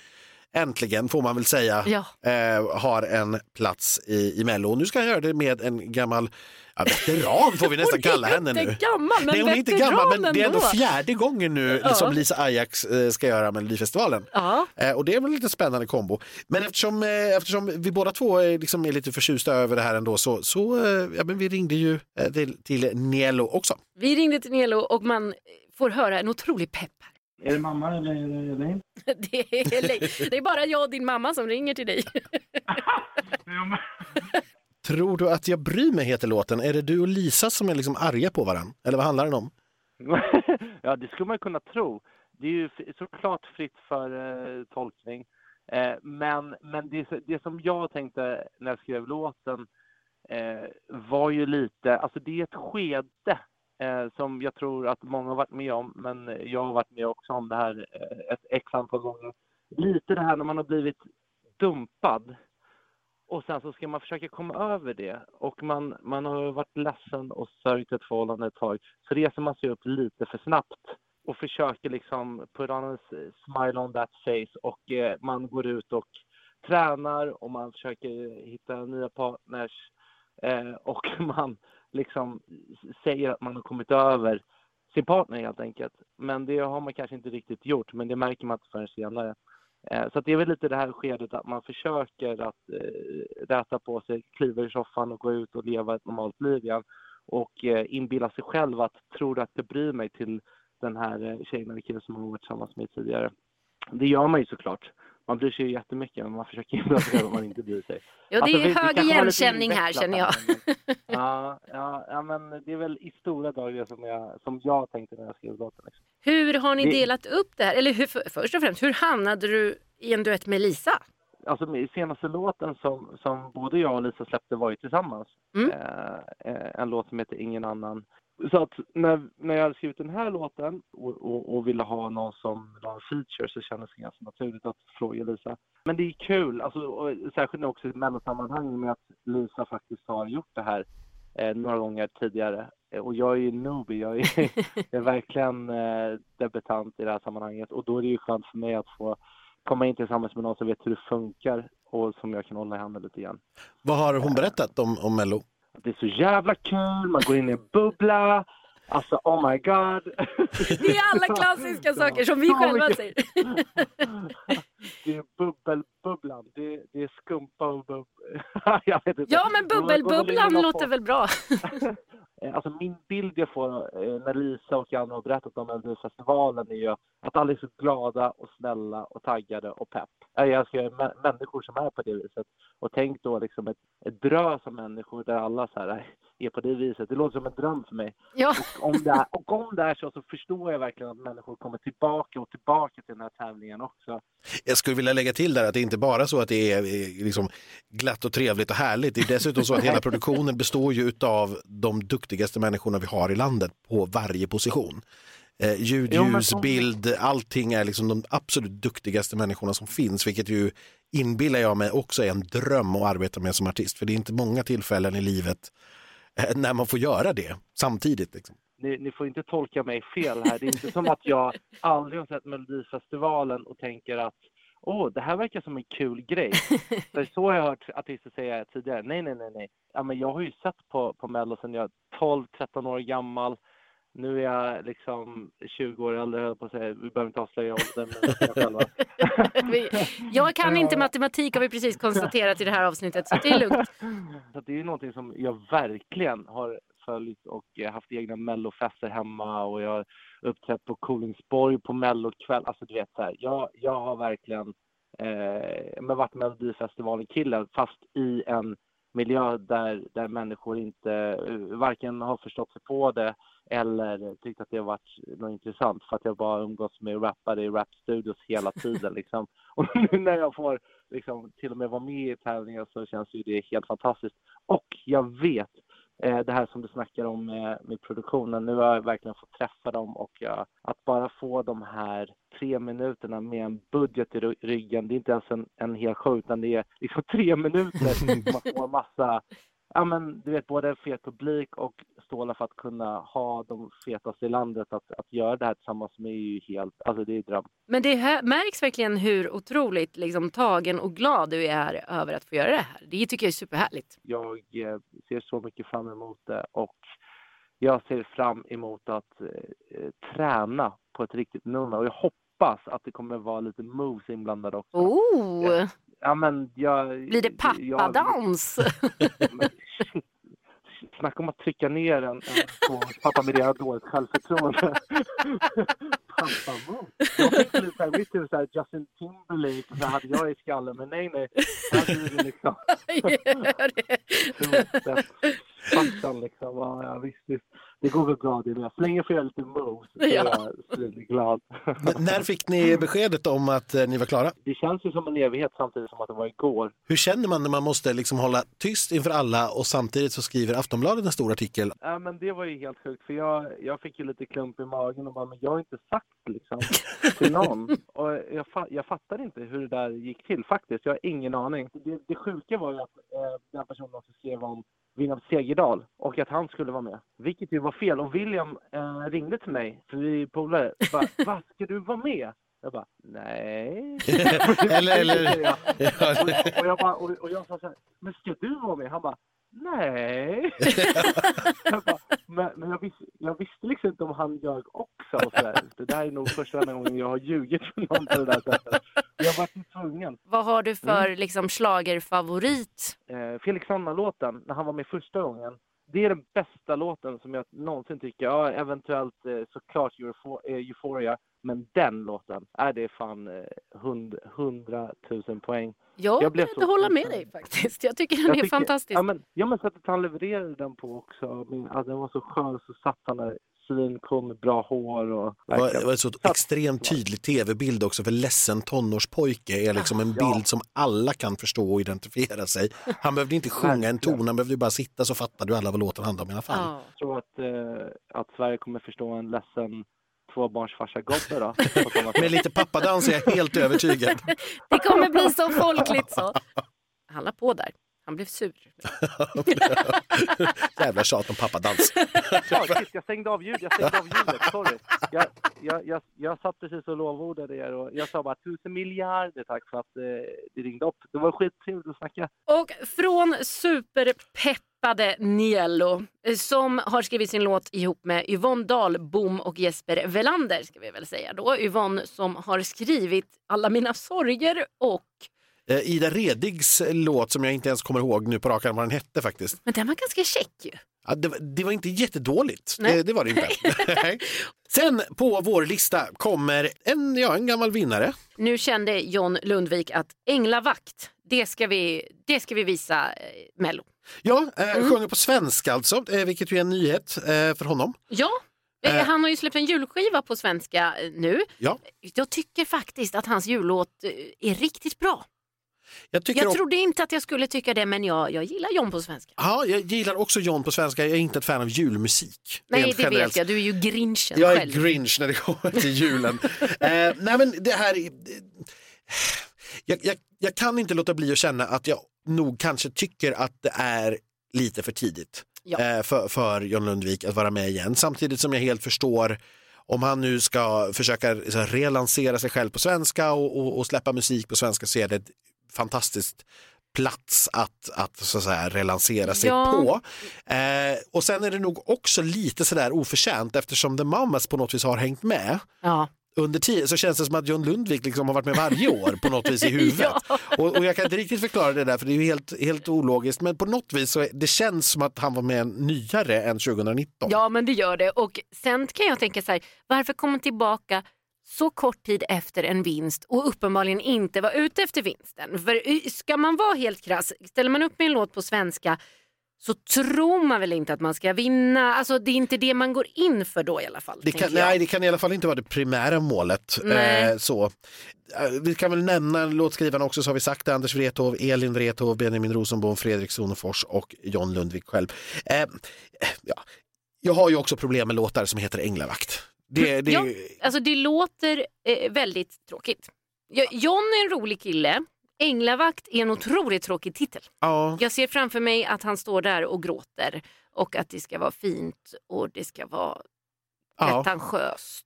äntligen får man väl säga, Ja. eh, har en plats i, i Mello. Och nu ska han göra det med en gammal ja, veteran får vi nästan kalla henne nu. Hon är inte gammal, men Nej, hon är inte gammal, men det är ändå ändå. fjärde gången nu Ja. som Lisa Ajax eh, ska göra Melodifestivalen. Ja. Eh, och det är väl lite spännande kombo. Men eftersom, eh, eftersom vi båda två är, liksom är lite förtjusta över det här ändå så, så ja, men vi ringde ju till, till Nielo också. Vi ringde till Nelo och man får höra en otrolig pepp här. Är det mamma eller är det dig? (laughs) Det är, det är bara jag och din mamma som ringer till dig. (laughs) Tror du att jag bryr mig heter låten. Är det du och Lisa som är liksom arga på varandra? Eller vad handlar den om? (laughs) ja, det skulle man kunna tro. Det är ju såklart fritt för eh, tolkning. Eh, men men det, det som jag tänkte när jag skrev låten eh, var ju lite, alltså det är ett skede eh, som jag tror att många har varit med om, men jag har varit med också om det här eh, ett x antal gånger. Lite det här när man har blivit dumpad och sen så ska man försöka komma över det och man, man har varit ledsen och sörjt ett förhållande ett tag så reser man sig upp lite för snabbt och försöker liksom put on a smile on that face och eh, man går ut och tränar och man försöker hitta nya partners eh, och (laughs) man liksom säger att man har kommit över sin partner helt enkelt. Men det har man kanske inte riktigt gjort, men det märker man inte förrän senare. Eh, Så det är väl lite det här skedet att man försöker att eh, räta på sig, kliva ur soffan och gå ut och leva ett normalt liv igen. Och eh, inbilla sig själv att tror du att jag bryr mig till den här tjejen eller killen som man har varit tillsammans med tidigare. Det gör man ju såklart. Man bryr sig ju jättemycket men man försöker inbilla sig själv att man inte bryr sig. Ja, det Alltså, är vi- vi hög igenkänning här känner jag. men- Ja, ja, ja, men det är väl i stora det som jag, som jag tänkte när jag skrev låten. Liksom. Hur har ni Det- delat upp det här? Eller hur, för- först och främst, hur hamnade du i en duett med Lisa? Alltså senaste låten som, som både jag och Lisa släppte var ju tillsammans. Mm. Eh, eh, en låt som heter Ingen annan. Så att när, när jag hade skrivit den här låten och, och, och ville ha någon som la en feature så kändes det ganska naturligt att fråga Lisa. Men det är kul, alltså, och särskilt också i ett mellosammanhang med att Lisa faktiskt har gjort det här eh, några gånger tidigare. Eh, Och jag är ju newbie, jag är, (laughs) jag är verkligen eh, debutant i det här sammanhanget och då är det ju skönt för mig att få komma in tillsammans med någon som vet hur det funkar och som jag kan hålla i handen lite grann. Vad har hon berättat om, om Mello? Det är så jävla kul, man går in i en bubbla. Alltså oh my god. (laughs) Det är alla klassiska saker som vi själva säger. (laughs) Det är bubbelbubblan, det, det är skumpa och bubb... (laughs) jag vet inte. Ja, men bubbelbubblan låter väl bra? Eh, Alltså min bild jag får eh, när Lisa och andra har berättat om Melodifestivalen är ju att alla är så glada och snälla och taggade och pepp. Eh, Jag älskar människor som är på det viset. Och tänk då liksom ett, ett drös av människor där alla så här är på det viset. Det låter som en dröm för mig. Ja, Och om det är, och om det är så så förstår jag verkligen att människor kommer tillbaka och tillbaka till den här tävlingen också. Jag skulle vilja lägga till där att det inte bara så att det är eh, liksom glatt och trevligt och härligt. Det är dessutom så att hela (laughs) produktionen består ju av de duktigaste människorna vi har i landet på varje position. Eh, ljud, Jo, ljus, bild, allting är liksom de absolut duktigaste människorna som finns, vilket ju inbillar jag mig också är en dröm att arbeta med som artist. För det är inte många tillfällen i livet (laughs) när man får göra det samtidigt. Liksom. Ni, ni får inte tolka mig fel här. Det är inte som att jag aldrig har sett Melodifestivalen och tänker att åh, det här verkar som en kul grej. (laughs) För så har jag hört artister säga tidigare. Nej, nej, nej, nej. Ja, men jag har ju sett på, på Mello sedan jag är 12-13 år gammal. Nu är jag liksom 20 år äldre, höll på att säga. Vi behöver inte avslöja åldern. (laughs) jag kan inte matematik har vi precis konstaterat i det här avsnittet, så det är lugnt. (laughs) Så det är ju någonting som jag verkligen har följt och eh, haft egna mellofester hemma och jag har uppträtt på Kolingsborg på mellokväll. Alltså du vet så här, jag, jag har verkligen eh, men varit Melodifestivalen-killen fast i en miljö där, där människor inte eh, varken har förstått sig på det eller tyckt att det har varit något intressant för att jag bara umgås med rappare i rapstudios hela tiden liksom. (laughs) Och nu när jag får liksom till och med vara med i tävlingar så känns ju det helt fantastiskt. Och jag vet det här som du snackar om med, med produktionen. Nu har jag verkligen fått träffa dem och jag, att bara få de här tre minuterna med en budget i ry- ryggen. Det är inte ens en, en hel show utan det är liksom tre minuter. (laughs) Man får massa Ja men du vet både fet publik och stålar för att kunna ha de fetaste i landet. Att, att göra det här tillsammans med är ju helt, alltså det är dröm. Men det här, märks verkligen hur otroligt liksom, tagen och glad du är över att få göra det här. Det tycker jag är superhärligt. Jag eh, ser så mycket fram emot det och jag ser fram emot att eh, träna på ett riktigt nummer och jag hoppas att det kommer vara lite moves inblandade också. Oh, Ja, men jag, blir det pappadans? (laughs) Jag, snacka om att trycka ner en, en pappa med redan dåligt självförtroende. pappa move. Jag tänkte lite såhär, mitt i såhär Justin Timberlake så hade jag i skallen, men nej nej. Här blir det liksom (laughs) Gör det. Fattan liksom. Ja, visst, visst. Det går väl bra det med. Så länge jag får göra lite moves (laughs) så är Ja. jag glad. (laughs) N- när fick ni beskedet om att eh, ni var klara? Det känns ju som en evighet samtidigt som att det var igår. Hur känner man när man måste liksom hålla tyst inför alla och samtidigt så skriver Aftonbladet en stor artikel? Ja, men det var ju helt sjukt för jag, jag fick ju lite klump i magen och bara, men jag har inte sagt liksom till någon. (laughs) Och jag, fa- jag fattar inte hur det där gick till faktiskt. Jag har ingen aning. Det, det sjuka var ju att eh, den personen också skrev om William Segerdal och att han skulle vara med. Vilket ju var fel. Och William eh, ringde till mig, för vi är polare. Bara, (laughs) Va, ska du vara med? Jag bara, nej. (laughs) Eller- eller-. Och, (laughs) och, jag bara, och, och jag sa så här, men ska du vara med? Han bara, nej. (laughs) jag bara, men men jag, visste, jag visste liksom inte om han ljög också. Och så där. Det där är nog första gången jag har ljugit för någon på det där sättet. Jag var tvungen. Vad har du för liksom, schlagerfavorit? Eh, Felix Sandman-låten, när han var med första gången, det är den bästa låten som jag någonsin tycker. Ja, eventuellt eh, såklart eh, Euphoria, men den låten, är det fan eh, hund, hundratusen poäng. Jag, Jag blev så hålla med dig faktiskt. Jag tycker den Jag är tycker- fantastisk. Ja men, ja, men sättet han levererade den på också. Men, alltså, den var så skön, så satt han där svincool med bra hår och Det var, det verkligen. var en så extremt tydlig tv-bild också för ledsen tonårspojke är liksom en Ja. bild som alla kan förstå och identifiera sig. Han behövde inte sjunga en ton, han behövde ju bara sitta så fattade du alla vad låten handlade om i alla fall. Ja. Jag tror att, eh, att Sverige kommer förstå en ledsen tvåbarnsfarsa-gobbe då. (laughs) Med lite pappadans är jag helt övertygad. (laughs) Det kommer bli så folkligt så. Han la på där. Han blev sur. (laughs) Jävla tjat om pappadans. Ja, shit, jag stängde av ljudet, jag stängde av ljudet, sorry. Jag, jag, jag, jag satt precis och lovordade er och jag sa bara tusen miljarder tack för att eh, det ringde upp. Det var skittrevligt att snacka. Och från superpeppade Niello eh, som har skrivit sin låt ihop med Yvonne Dahlbom och Jesper Velander ska vi väl säga då. Yvonne som har skrivit Alla mina sorger och Eh, Ida Redigs låt som jag inte ens kommer ihåg nu på rak arm vad den hette faktiskt. men den var ganska check ju. Ja, det, var- det var inte jättedåligt, det, det var det inte. (laughs) Sen på vår lista kommer en, ja, en gammal vinnare. Nu kände John Lundvik att Änglavakt, det ska vi, det ska vi visa eh, Mello. Ja, eh, sjunger på svenska alltså, eh, vilket ju är en nyhet eh, för honom. Ja, eh, Eh. han har ju släppt en julskiva på svenska eh, nu. Ja. Jag tycker faktiskt att hans jullåt är riktigt bra. Jag, Jag om- trodde inte att jag skulle tycka det men jag, jag gillar John på svenska. Ja, jag gillar också John på svenska, jag är inte ett fan av julmusik. Nej det generellt. vet jag, du är ju grinchen Jag är själv. grinch när det kommer till julen. (laughs) eh, nej men det här är- jag, jag, jag kan inte låta bli att känna att jag nog kanske tycker att det är lite för tidigt Ja. eh, för, för John Lundvik att vara med igen. Samtidigt som jag helt förstår om han nu ska försöka relansera sig själv på svenska och, och, och släppa musik på svenska så är det ett fantastiskt plats att, att så att säga, relansera sig Ja. på. Eh, och sen är det nog också lite sådär oförtjänt eftersom The Mamas på något vis har hängt med Ja. Under tiden så känns det som att John Lundvik liksom har varit med varje år på något vis i (laughs) huvudet. Ja. och, och jag kan inte riktigt förklara det där för det är helt, helt ologiskt men på något vis så är, det känns som att han var med nyare än 2019. ja men det gör det och sen kan jag tänka så här, varför kom han tillbaka så kort tid efter en vinst och uppenbarligen inte var ute efter vinsten. För ska man vara helt krass, ställer man upp med en låt på svenska så tror man väl inte att man ska vinna. Alltså det är inte det man går in för då i alla fall. Det kan, nej, det kan i alla fall inte vara det primära målet. Eh, så. Eh, Vi kan väl nämna låtskrivarna också, så har vi sagt det, Anders Wrethov, Elin Wrethov, Benjamin Rosenbom, Fredrik Sonefors och John Lundvik själv. Eh, ja. Jag har ju också problem med låtar som heter Änglavakt. Det, det, Ja, alltså det låter eh, väldigt tråkigt. Jo- John är en rolig kille Änglavakt är en otroligt tråkig titel. Ja, Jag ser framför mig att han står där och gråter och att det ska vara fint och det ska vara ja, pretentiöst.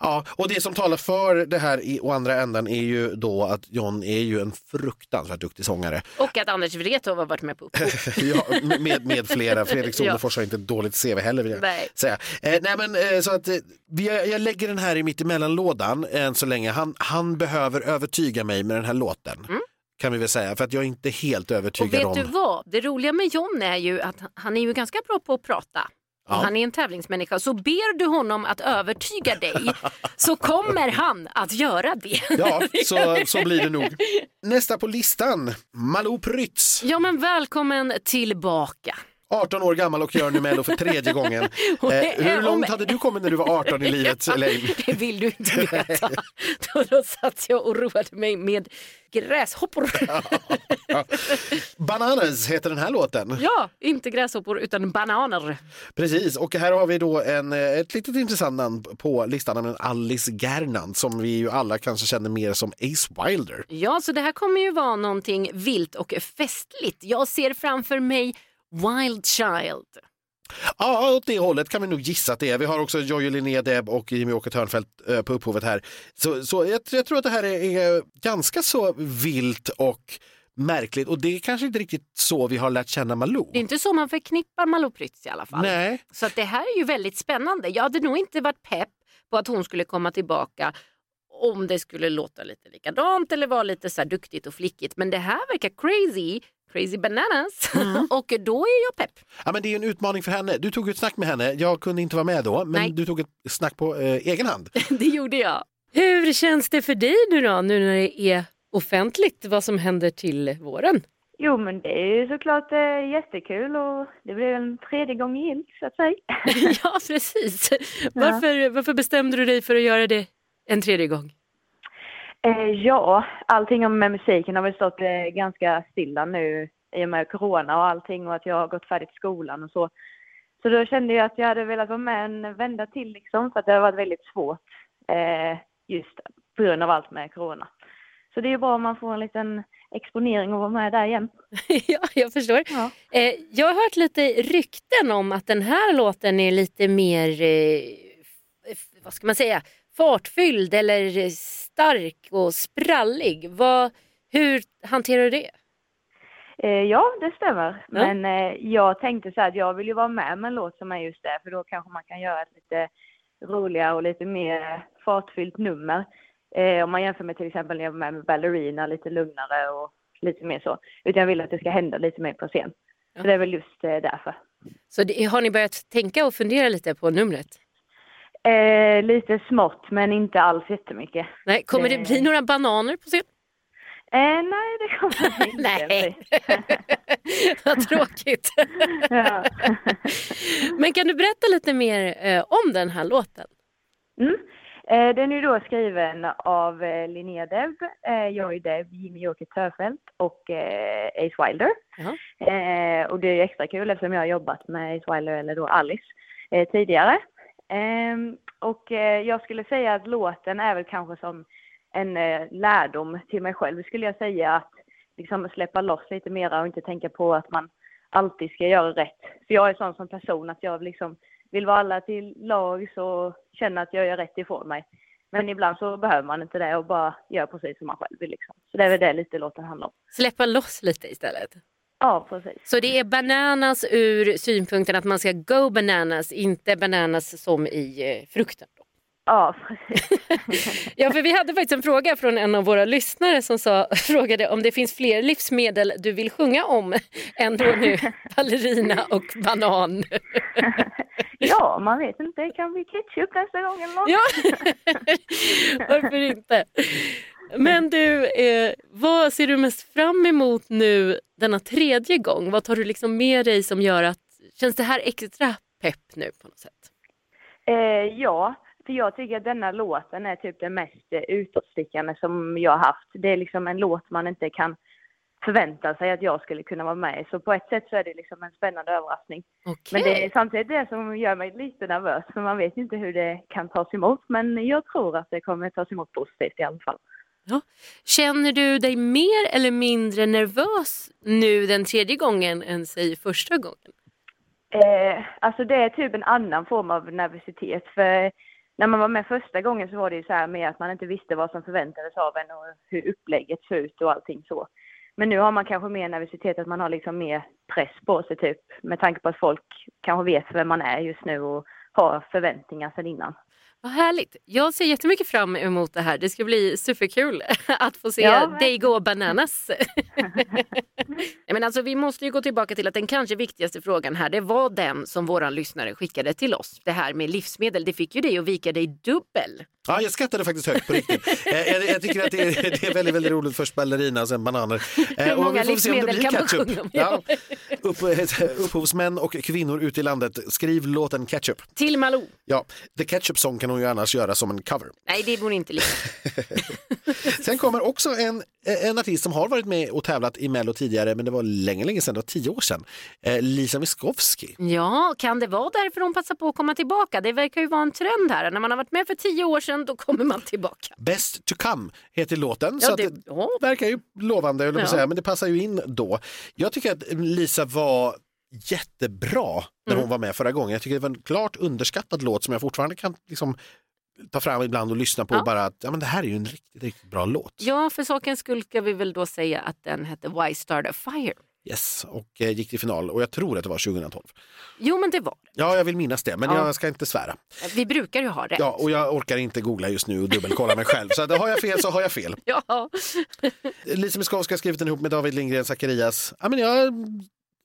ja, och det som talar för det här i å andra änden är ju då att John är ju en fruktansvärt duktig sångare. Och att Anders Wrethov har varit med på (laughs) ja, med, med flera. Fredrik (laughs) Ja. Solefors har inte ett dåligt CV heller vill jag Nej. säga. Eh, nej men eh, så att eh, vi, jag lägger den här i mitt emellan-lådan än så länge. Han, han behöver övertyga mig med den här låten. Kan vi väl säga, för att jag är inte helt Och övertygad vet du om... vad? Det roliga med John är ju att han är ju ganska bra på att prata. Och Ja. Han är en tävlingsmänniska. Så ber du honom att övertyga dig (laughs) så kommer han att göra det. Ja, (laughs) så, så blir det nog. Nästa på listan, Malou Prytz. Ja men välkommen tillbaka. 18 år gammal och gör nu Mello för tredje gången. (laughs) Eh, hur långt hade du kommit när du var 18 i (laughs) livet, Elaine? Det vill du inte veta. (laughs) Då, då satt jag och roade mig med gräshoppor. Bananas heter den här låten. Ja, inte gräshoppor utan bananer. Precis, och här har vi då en, eh, ett litet intressant namn på listan, nämligen Alice Gernand som vi ju alla kanske känner mer som Ace Wilder. Ja, så det här kommer ju vara någonting vilt och festligt. Jag ser framför mig Wild Child. Ja, åt det hållet kan vi nog gissa att det är. Vi har också Jojje Linné Deb och Jimmy Åke Törnfeldt eh, på upphovet här. Så, så jag, jag tror att det här är, är ganska så vilt och märkligt och det är kanske inte riktigt så vi har lärt känna Malou. Det är inte så man förknippar Malou Prytz i alla fall. Nej, Så att det här är ju väldigt spännande. Jag hade nog inte varit pepp på att hon skulle komma tillbaka om det skulle låta lite likadant eller vara lite så här duktigt och flickigt. Men det här verkar crazy, crazy bananas. Mm. (laughs) och då är jag pepp. ja, men det är en utmaning för henne. Du tog ett snack med henne, jag kunde inte vara med då, men Nej. du tog ett snack på eh, egen hand. (laughs) det gjorde jag. Hur känns det för dig nu då, nu när det är offentligt vad som händer till våren? Jo, men det är ju såklart eh, jättekul och det blir en tredje gång gillt så att säga. (laughs) ja, precis. Varför, varför bestämde du dig för att göra det en tredje gång? Eh, ja, allting med musiken har väl stått eh, ganska stilla nu i och med corona och allting och att jag har gått färdigt skolan och så. Så då kände jag att jag hade velat vara med en vända till liksom för att det har varit väldigt svårt eh, just på grund av allt med corona. Så det är ju bra om man får en liten exponering och vara med där igen. (laughs) ja, jag förstår. Ja. Eh, jag har hört lite rykten om att den här låten är lite mer, eh, vad ska man säga, fartfylld eller stark och sprallig. Vad, hur hanterar du det? Eh, ja, det stämmer. Ja. Men eh, jag tänkte så här att jag vill ju vara med med en låt som är just det, för då kanske man kan göra ett lite roligare och lite mer fartfyllt nummer. Eh, om man jämför med till exempel när jag var med med Ballerina, lite lugnare och lite mer så. Utan jag vill att det ska hända lite mer på scen. Ja. Så det är väl just därför. Så det, har ni börjat tänka och fundera lite på numret? Eh, lite smått, men inte alls jättemycket. Nej, kommer det Nej. bli några bananer på scen? Eh, nej, det kommer det (laughs) inte Nej, (laughs) vad tråkigt. (laughs) Men kan du berätta lite mer eh, om den här låten? Mm. Eh, den är då skriven av eh, Linnea Deb, eh, Joy Deb, Jimmy Åke Törfeldt och eh, Ace Wilder. Eh, och det är extra kul eftersom jag har jobbat med Ace Wilder, eller då Alice, eh, tidigare. Ehm, och eh, jag skulle säga att låten är väl kanske som en eh, lärdom till mig själv, skulle jag säga. Att liksom släppa loss lite mera och inte tänka på att man alltid ska göra rätt. För jag är sån som person att jag liksom vill vara alla till lags och känna att jag gör rätt ifrån mig. Men ibland så behöver man inte det och bara gör precis som man själv vill. Liksom. Så det är väl det lite låten handlar om. Släppa loss lite istället. Ja, precis. Så det är bananas ur synpunkten att man ska go bananas, inte bananas som i eh, frukten. Ja, precis. (laughs) Ja, för vi hade faktiskt en fråga från en av våra lyssnare som sa, frågade om det finns fler livsmedel du vill sjunga om än då nu (laughs) ballerina och banan. (laughs) ja, man vet inte. Det kan bli ketchup nästa gång eller något. Ja, varför inte? Men du, eh, vad ser du mest fram emot nu denna tredje gång? Vad tar du liksom med dig som gör att, känns det här extra pepp nu på något sätt? Eh, ja, för jag tycker att denna låten är typ det mest eh, utåtstickande som jag har haft. Det är liksom en låt man inte kan förvänta sig att jag skulle kunna vara med. Så på ett sätt så är det liksom en spännande överraskning. Okej. Men det är samtidigt det som gör mig lite nervös, för man vet inte hur det kan tas emot. Men jag tror att det kommer tas emot positivt i alla fall. Känner du dig mer eller mindre nervös nu den tredje gången än säg första gången? Eh, alltså det är typ en annan form av nervositet. För när man var med första gången så var det ju så här med att man inte visste vad som förväntades av en och hur upplägget såg ut och allting så. Men nu har man kanske mer nervositet, att man har liksom mer press på sig typ. Med tanke på att folk kanske vet vem man är just nu och har förväntningar sedan innan. Vad härligt. Jag ser jättemycket fram emot det här. Det ska bli superkul (laughs) att få se Ja, dig gå bananas. (laughs) Men alltså, vi måste ju gå tillbaka till att den kanske viktigaste frågan här, det var den som våran lyssnare skickade till oss. Det här med livsmedel, det fick ju dig att vika dig dubbel. Ja, jag skrattade faktiskt högt på riktigt. (laughs) Eh, jag, jag tycker att det är, det är väldigt, väldigt roligt. Först ballerina, sen bananer. Eh, Hur och många vi får se om det livsmedel blir kan man ketchup. sjunga om? Ja. Upp, upphovsmän och kvinnor ute i landet, skriv låten Ketchup. Till Malou. Ja, The Ketchup Song kan hon ju annars göra som en cover. Nej, det vore inte lika. (laughs) Sen kommer också en, en artist som har varit med och tävlat i Mello tidigare, men det var länge, länge sedan, det var tio år sedan. Eh, Lisa Miskovsky. Ja, kan det vara därför hon passar på att komma tillbaka? Det verkar ju vara en trend här. När man har varit med för tio år sedan, då kommer man tillbaka. Best to come heter låten. Ja, så det- det ja. verkar ju lovande, jag Ja. säga, men det passar ju in då. Jag tycker att Lisa var jättebra när Mm. hon var med förra gången. Jag tycker det var en klart underskattad låt som jag fortfarande kan liksom, ta fram ibland och lyssna på. Ja. Bara att ja, men det här är ju en riktigt, riktigt bra låt. Ja, för sakens skull ska vi väl då säga att den hette Why Start a Fire. Yes, och eh, gick till final och jag tror att det var 2012. Jo, men det var det. Ja, jag vill minnas det, men Ja. jag ska inte svära. Vi brukar ju ha rätt. Ja, och jag orkar inte googla just nu och dubbelkolla mig själv. Så att, har jag fel så har jag fel. (laughs) Ja. Lisa Miskovsky har skrivit den ihop med David Lindgren Zacharias. Ja, men jag,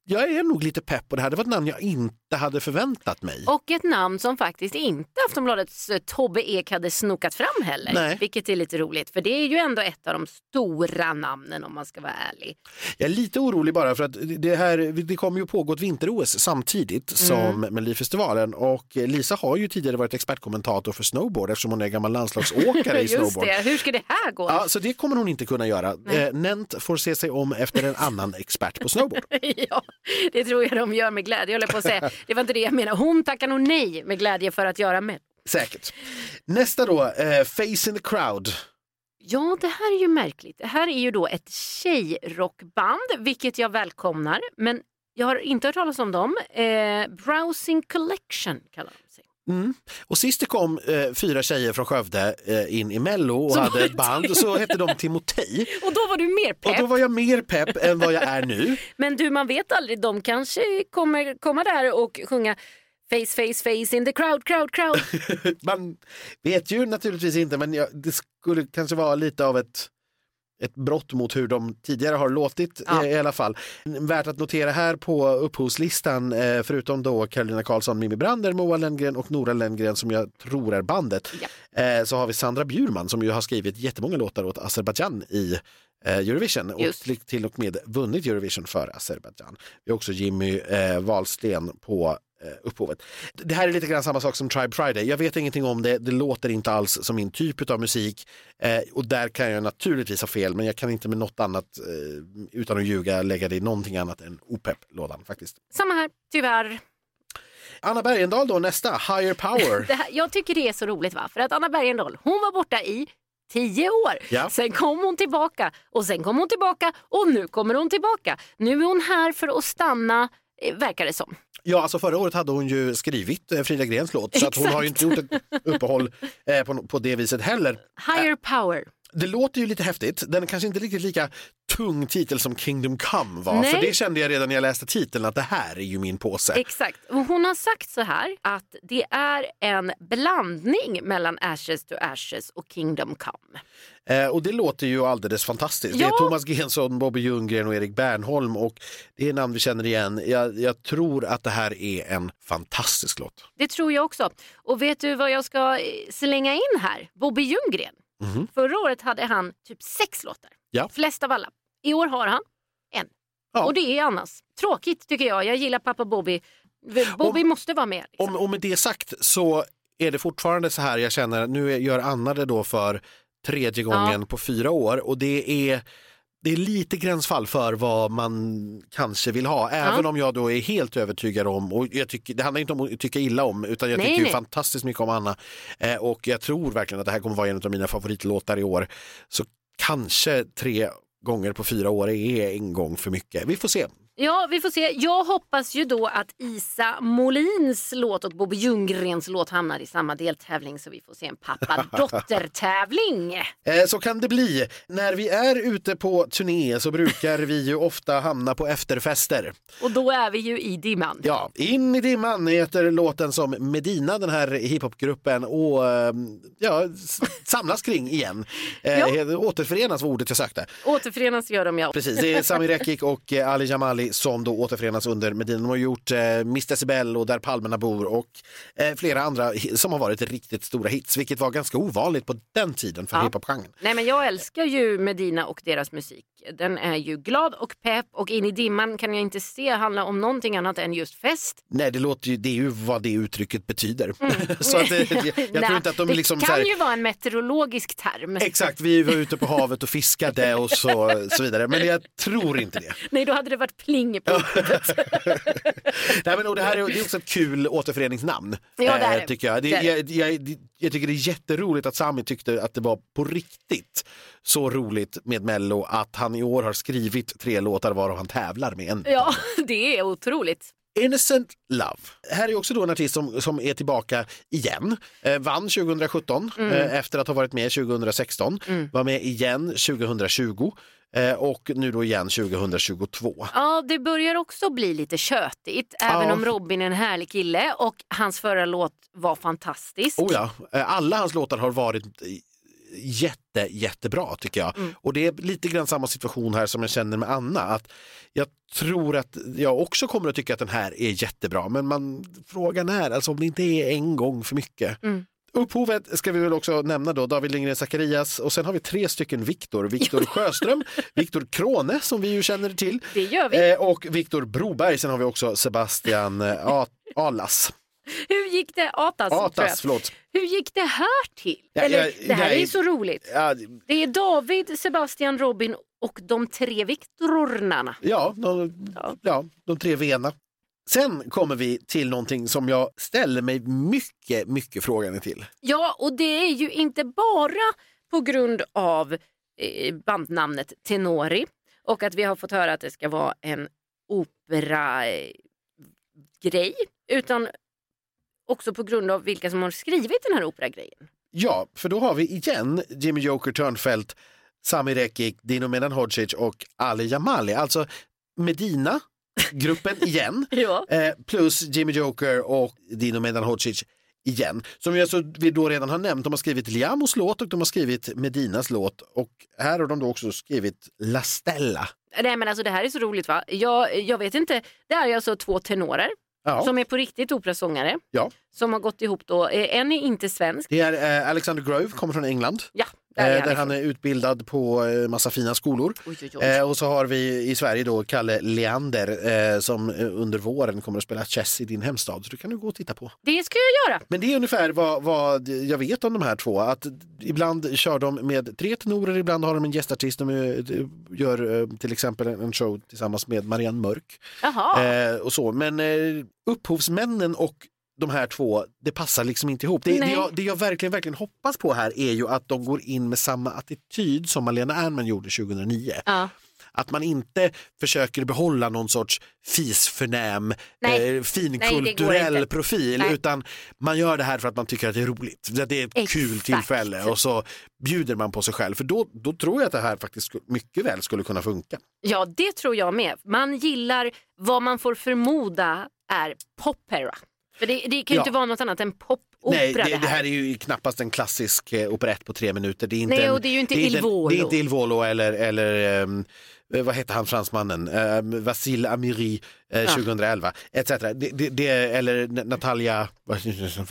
jag är nog lite pepp på det här. Det var ett namn jag inte hade förväntat mig. Och ett namn som faktiskt inte Aftonbladets eh, Tobbe Ek hade snokat fram heller. Nej. Vilket är lite roligt, för det är ju ändå ett av de stora namnen om man ska vara ärlig. Jag är lite orolig bara för att det, här, det kommer ju pågå ett vinter-OS samtidigt som Melodifestivalen och Lisa har ju tidigare varit expertkommentator för snowboard eftersom hon är gammal landslagsåkare i (laughs) snowboard. det, hur ska det här gå? Ja, så det kommer hon inte kunna göra. Eh, Nent får se sig om efter en annan expert på snowboard. (laughs) Ja, (laughs) det tror jag de gör med glädje. Jag håller på att säga. Det var inte det jag menade. Hon tackar nog nej med glädje för att göra med. Säkert. Nästa då, eh, Face in the crowd. Ja, det här är ju märkligt. Det här är ju då ett tjejrockband, vilket jag välkomnar. Men jag har inte hört talas om dem. Eh, Browsing Collection kallar de sig. Mm. Och sist det kom eh, fyra tjejer från Skövde eh, in i Mello och var hade ett band så hette de Timotej. (laughs) Och då var du mer Och pepp. då var jag mer pepp än vad jag är nu. (laughs) Men du, man vet aldrig. De kanske kommer komma där och sjunga Face, face, face in the crowd, crowd, crowd. (laughs) Man vet ju naturligtvis inte men jag, det skulle kanske vara lite av ett ett brott mot hur de tidigare har låtit Ja. eh, i alla fall. Värt att notera här på upphovslistan, eh, förutom då Carolina Karlsson, Mimmi Brander, Moa Lenngren och Nora Lenngren som jag tror är bandet, eh, så har vi Sandra Bjurman som ju har skrivit jättemånga låtar åt Azerbajdzjan i Eurovision och Just. till- och med vunnit Eurovision för Azerbajdzjan. Vi har också Jimmy Wahlsten på upphovet. Det här är lite grann samma sak som Tribe Friday. Jag vet ingenting om det, det låter inte alls som min typ av musik eh, och där kan jag naturligtvis ha fel men jag kan inte med något annat eh, utan att ljuga lägga det i någonting annat än OPEP-lådan faktiskt. Samma här, tyvärr. Anna Bergendahl då nästa, Higher Power. (laughs) Här, jag tycker det är så roligt va? för att Anna Bergendahl hon var borta i tio år. Ja. Sen kom hon tillbaka och sen kom hon tillbaka och nu kommer hon tillbaka. Nu är hon här för att stanna, eh, verkar det som. Ja, alltså förra året hade hon ju skrivit eh, Frida Grens låt så att hon har ju inte gjort ett (laughs) uppehåll eh, på, på det viset heller. Higher power. Det låter ju lite häftigt. Den är kanske inte riktigt lika tung titel som Kingdom Come var. Nej. För det kände jag redan när jag läste titeln att det här är ju min påse. Exakt. Och Hon har sagt så här att det är en blandning mellan Ashes to Ashes och Kingdom Come. Eh, och det låter ju alldeles fantastiskt. Det Ja. är Thomas Gensson, Bobby Ljunggren och Erik Bernholm och det är namn vi känner igen. Jag, jag tror att det här är en fantastisk låt. Det tror jag också. Och vet du vad jag ska eh, slänga in här? Bobby Ljunggren. Mhm. Förra året hade han typ sex låtar. Ja. Flest av alla. I år har han en. Ja. Och det är Annas. Tråkigt tycker jag. Jag gillar pappa Bobby. Bobby måste vara med. Liksom. Om, och med det sagt så är det fortfarande så här jag känner, nu gör Anna det då för tredje gången på fyra år och det är det är lite gränsfall för vad man kanske vill ha, även Ja. om jag då är helt övertygad om, och jag tycker, det handlar inte om att tycka illa om, utan jag Nej, tycker nej. fantastiskt mycket om Anna eh, och jag tror verkligen att det här kommer vara en av mina favoritlåtar i år. Så kanske tre gånger på fyra år är en gång för mycket. Vi får se. Ja, vi får se. Jag hoppas ju då att Isa Molins låt och Bobby Ljunggrens låt hamnar i samma deltävling så vi får se en pappa-dotter-tävling. (laughs) Eh, Så kan det bli. När vi är ute på turné så brukar vi ju ofta hamna på efterfester. Och då är vi ju i dimman. Ja, In i dimman heter låten som Medina, den här hiphopgruppen, och eh, ja, samlas kring igen. Eh. Återförenas var ordet jag sökte. Återförenas gör de ja. Precis, det är Sami (laughs) Rekik och eh, Ali Jamali som då återförenas under Medina. De har gjort eh, Miss Decibel och Där palmerna bor och eh, flera andra som har varit riktigt stora hits, vilket var ganska ovanligt på den tiden för Ja. hiphop-genren. Nej men jag älskar ju Medina och deras musik. Den är ju glad och pepp och In i dimman kan jag inte se handla om någonting annat än just fest. Nej, det, låter ju, det är ju vad det uttrycket betyder. (laughs) så att, eh, jag, jag (laughs) tror Nej, inte att de det liksom kan här, ju vara en meteorologisk term. (laughs) Exakt, vi var ute på havet och fiskade och så, så vidare. Men jag tror inte det. Nej då hade det varit pling på. (laughs) Nej, men, och det här är, det är också ett kul återföreningsnamn. Ja, det är eh, tycker jag. Det, Det är jag, jag, jag tycker det är jätteroligt att Sami tyckte att det var på riktigt så roligt med Mello att han i år har skrivit tre låtar varav han tävlar med en. ja, (laughs) det är otroligt. Innocent Love. Här är också då en artist som, som är tillbaka igen. Eh, vann 2017 Mm. eh, efter att ha varit med 2016. Var med igen 2020 eh, och nu då igen 2022. Ja, det börjar också bli lite tjötigt, även Ja. om Robin är en härlig kille och hans förra låt var fantastisk. Oh ja, eh, alla hans låtar har varit eh, jätte, jättebra tycker jag. Mm. Och det är lite grann samma situation här som jag känner med Anna. Att jag tror att jag också kommer att tycka att den här är jättebra men man, frågan är alltså om det inte är en gång för mycket. Mm. Upphovet ska vi väl också nämna då, David Lindgren Zacharias och sen har vi tre stycken Viktor. Viktor Sjöström, (laughs) Viktor Krone som vi ju känner till Det gör vi. eh, och Viktor Broberg. Sen har vi också Sebastian eh, Alas. Hur gick det, Atas. Atas, förlåt. Hur gick det här till? Ja, Eller, jag- det här jag- är ju så roligt. Ja, Det är David, Sebastian, Robin och de tre Viktorornarna. Ja, de, Ja. ja. de tre vena. Sen kommer vi till någonting som jag ställer mig mycket, mycket frågande till. Ja, och det är ju inte bara på grund av eh, bandnamnet Tenori och att vi har fått höra att det ska vara en opera-grej, utan också på grund av vilka som har skrivit den här operagrejen. Ja, för då har vi igen Jimmy Joker Törnfeldt, Sami Rekik, Dino Medan-Hodzic och Ali Jamali. Alltså Medina, gruppen igen, (laughs) Ja. eh, plus Jimmy Joker och Dino Medan-Hodzic igen. Som vi, alltså, vi då redan har nämnt, de har skrivit Liamos låt och de har skrivit Medinas låt och här har de då också skrivit La Stella. Nej men alltså det här är så roligt va? Jag, jag vet inte, det är ju alltså två tenorer Ja. som är på riktigt operasångare Ja. som har gått ihop då. Eh, En är inte svensk. Det är eh, Alexander Grove, kommer från England. Ja, där är där han han är utbildad på eh, massa fina skolor. Oj, oj, oj. Eh, och så har vi i Sverige då Kalle Leander eh, som eh, under våren kommer att spela chess i din hemstad. Så du kan du gå och titta på. Det ska jag göra. Men det är ungefär vad, vad jag vet om de här två. Att ibland kör de med tre tenorer, ibland har de en gästartist. De eh, gör eh, till exempel en show tillsammans med Marianne Mörk. Jaha. Eh, och så. Men eh, upphovsmännen och de här två, det passar liksom inte ihop. Det, det, Nej. jag, det jag verkligen, verkligen hoppas på här är ju att de går in med samma attityd som Malena Ernman gjorde 2009. Ja. Att man inte försöker behålla någon sorts fisförnäm, Nej. eh, Nej, finkulturell inte. profil Nej. utan man gör det här för att man tycker att det är roligt. Det är ett Exakt. kul tillfälle och så bjuder man på sig själv. För då, då tror jag att det här faktiskt mycket väl skulle kunna funka. ja, det tror jag med. Man gillar vad man får förmoda är popera. För det, det kan ju Ja. inte vara något annat än popopera Nej, det, det, det här är ju knappast en klassisk eh, operett på tre minuter. Det är inte Nej, en, och det är ju inte Il Volo. Det är inte Il Volo eller, eller ehm, eh, vad hette han fransmannen, um, Vasil Amiri eh, Ja. 2011 etc. Det, det, det, eller Natalia, (laughs) vad,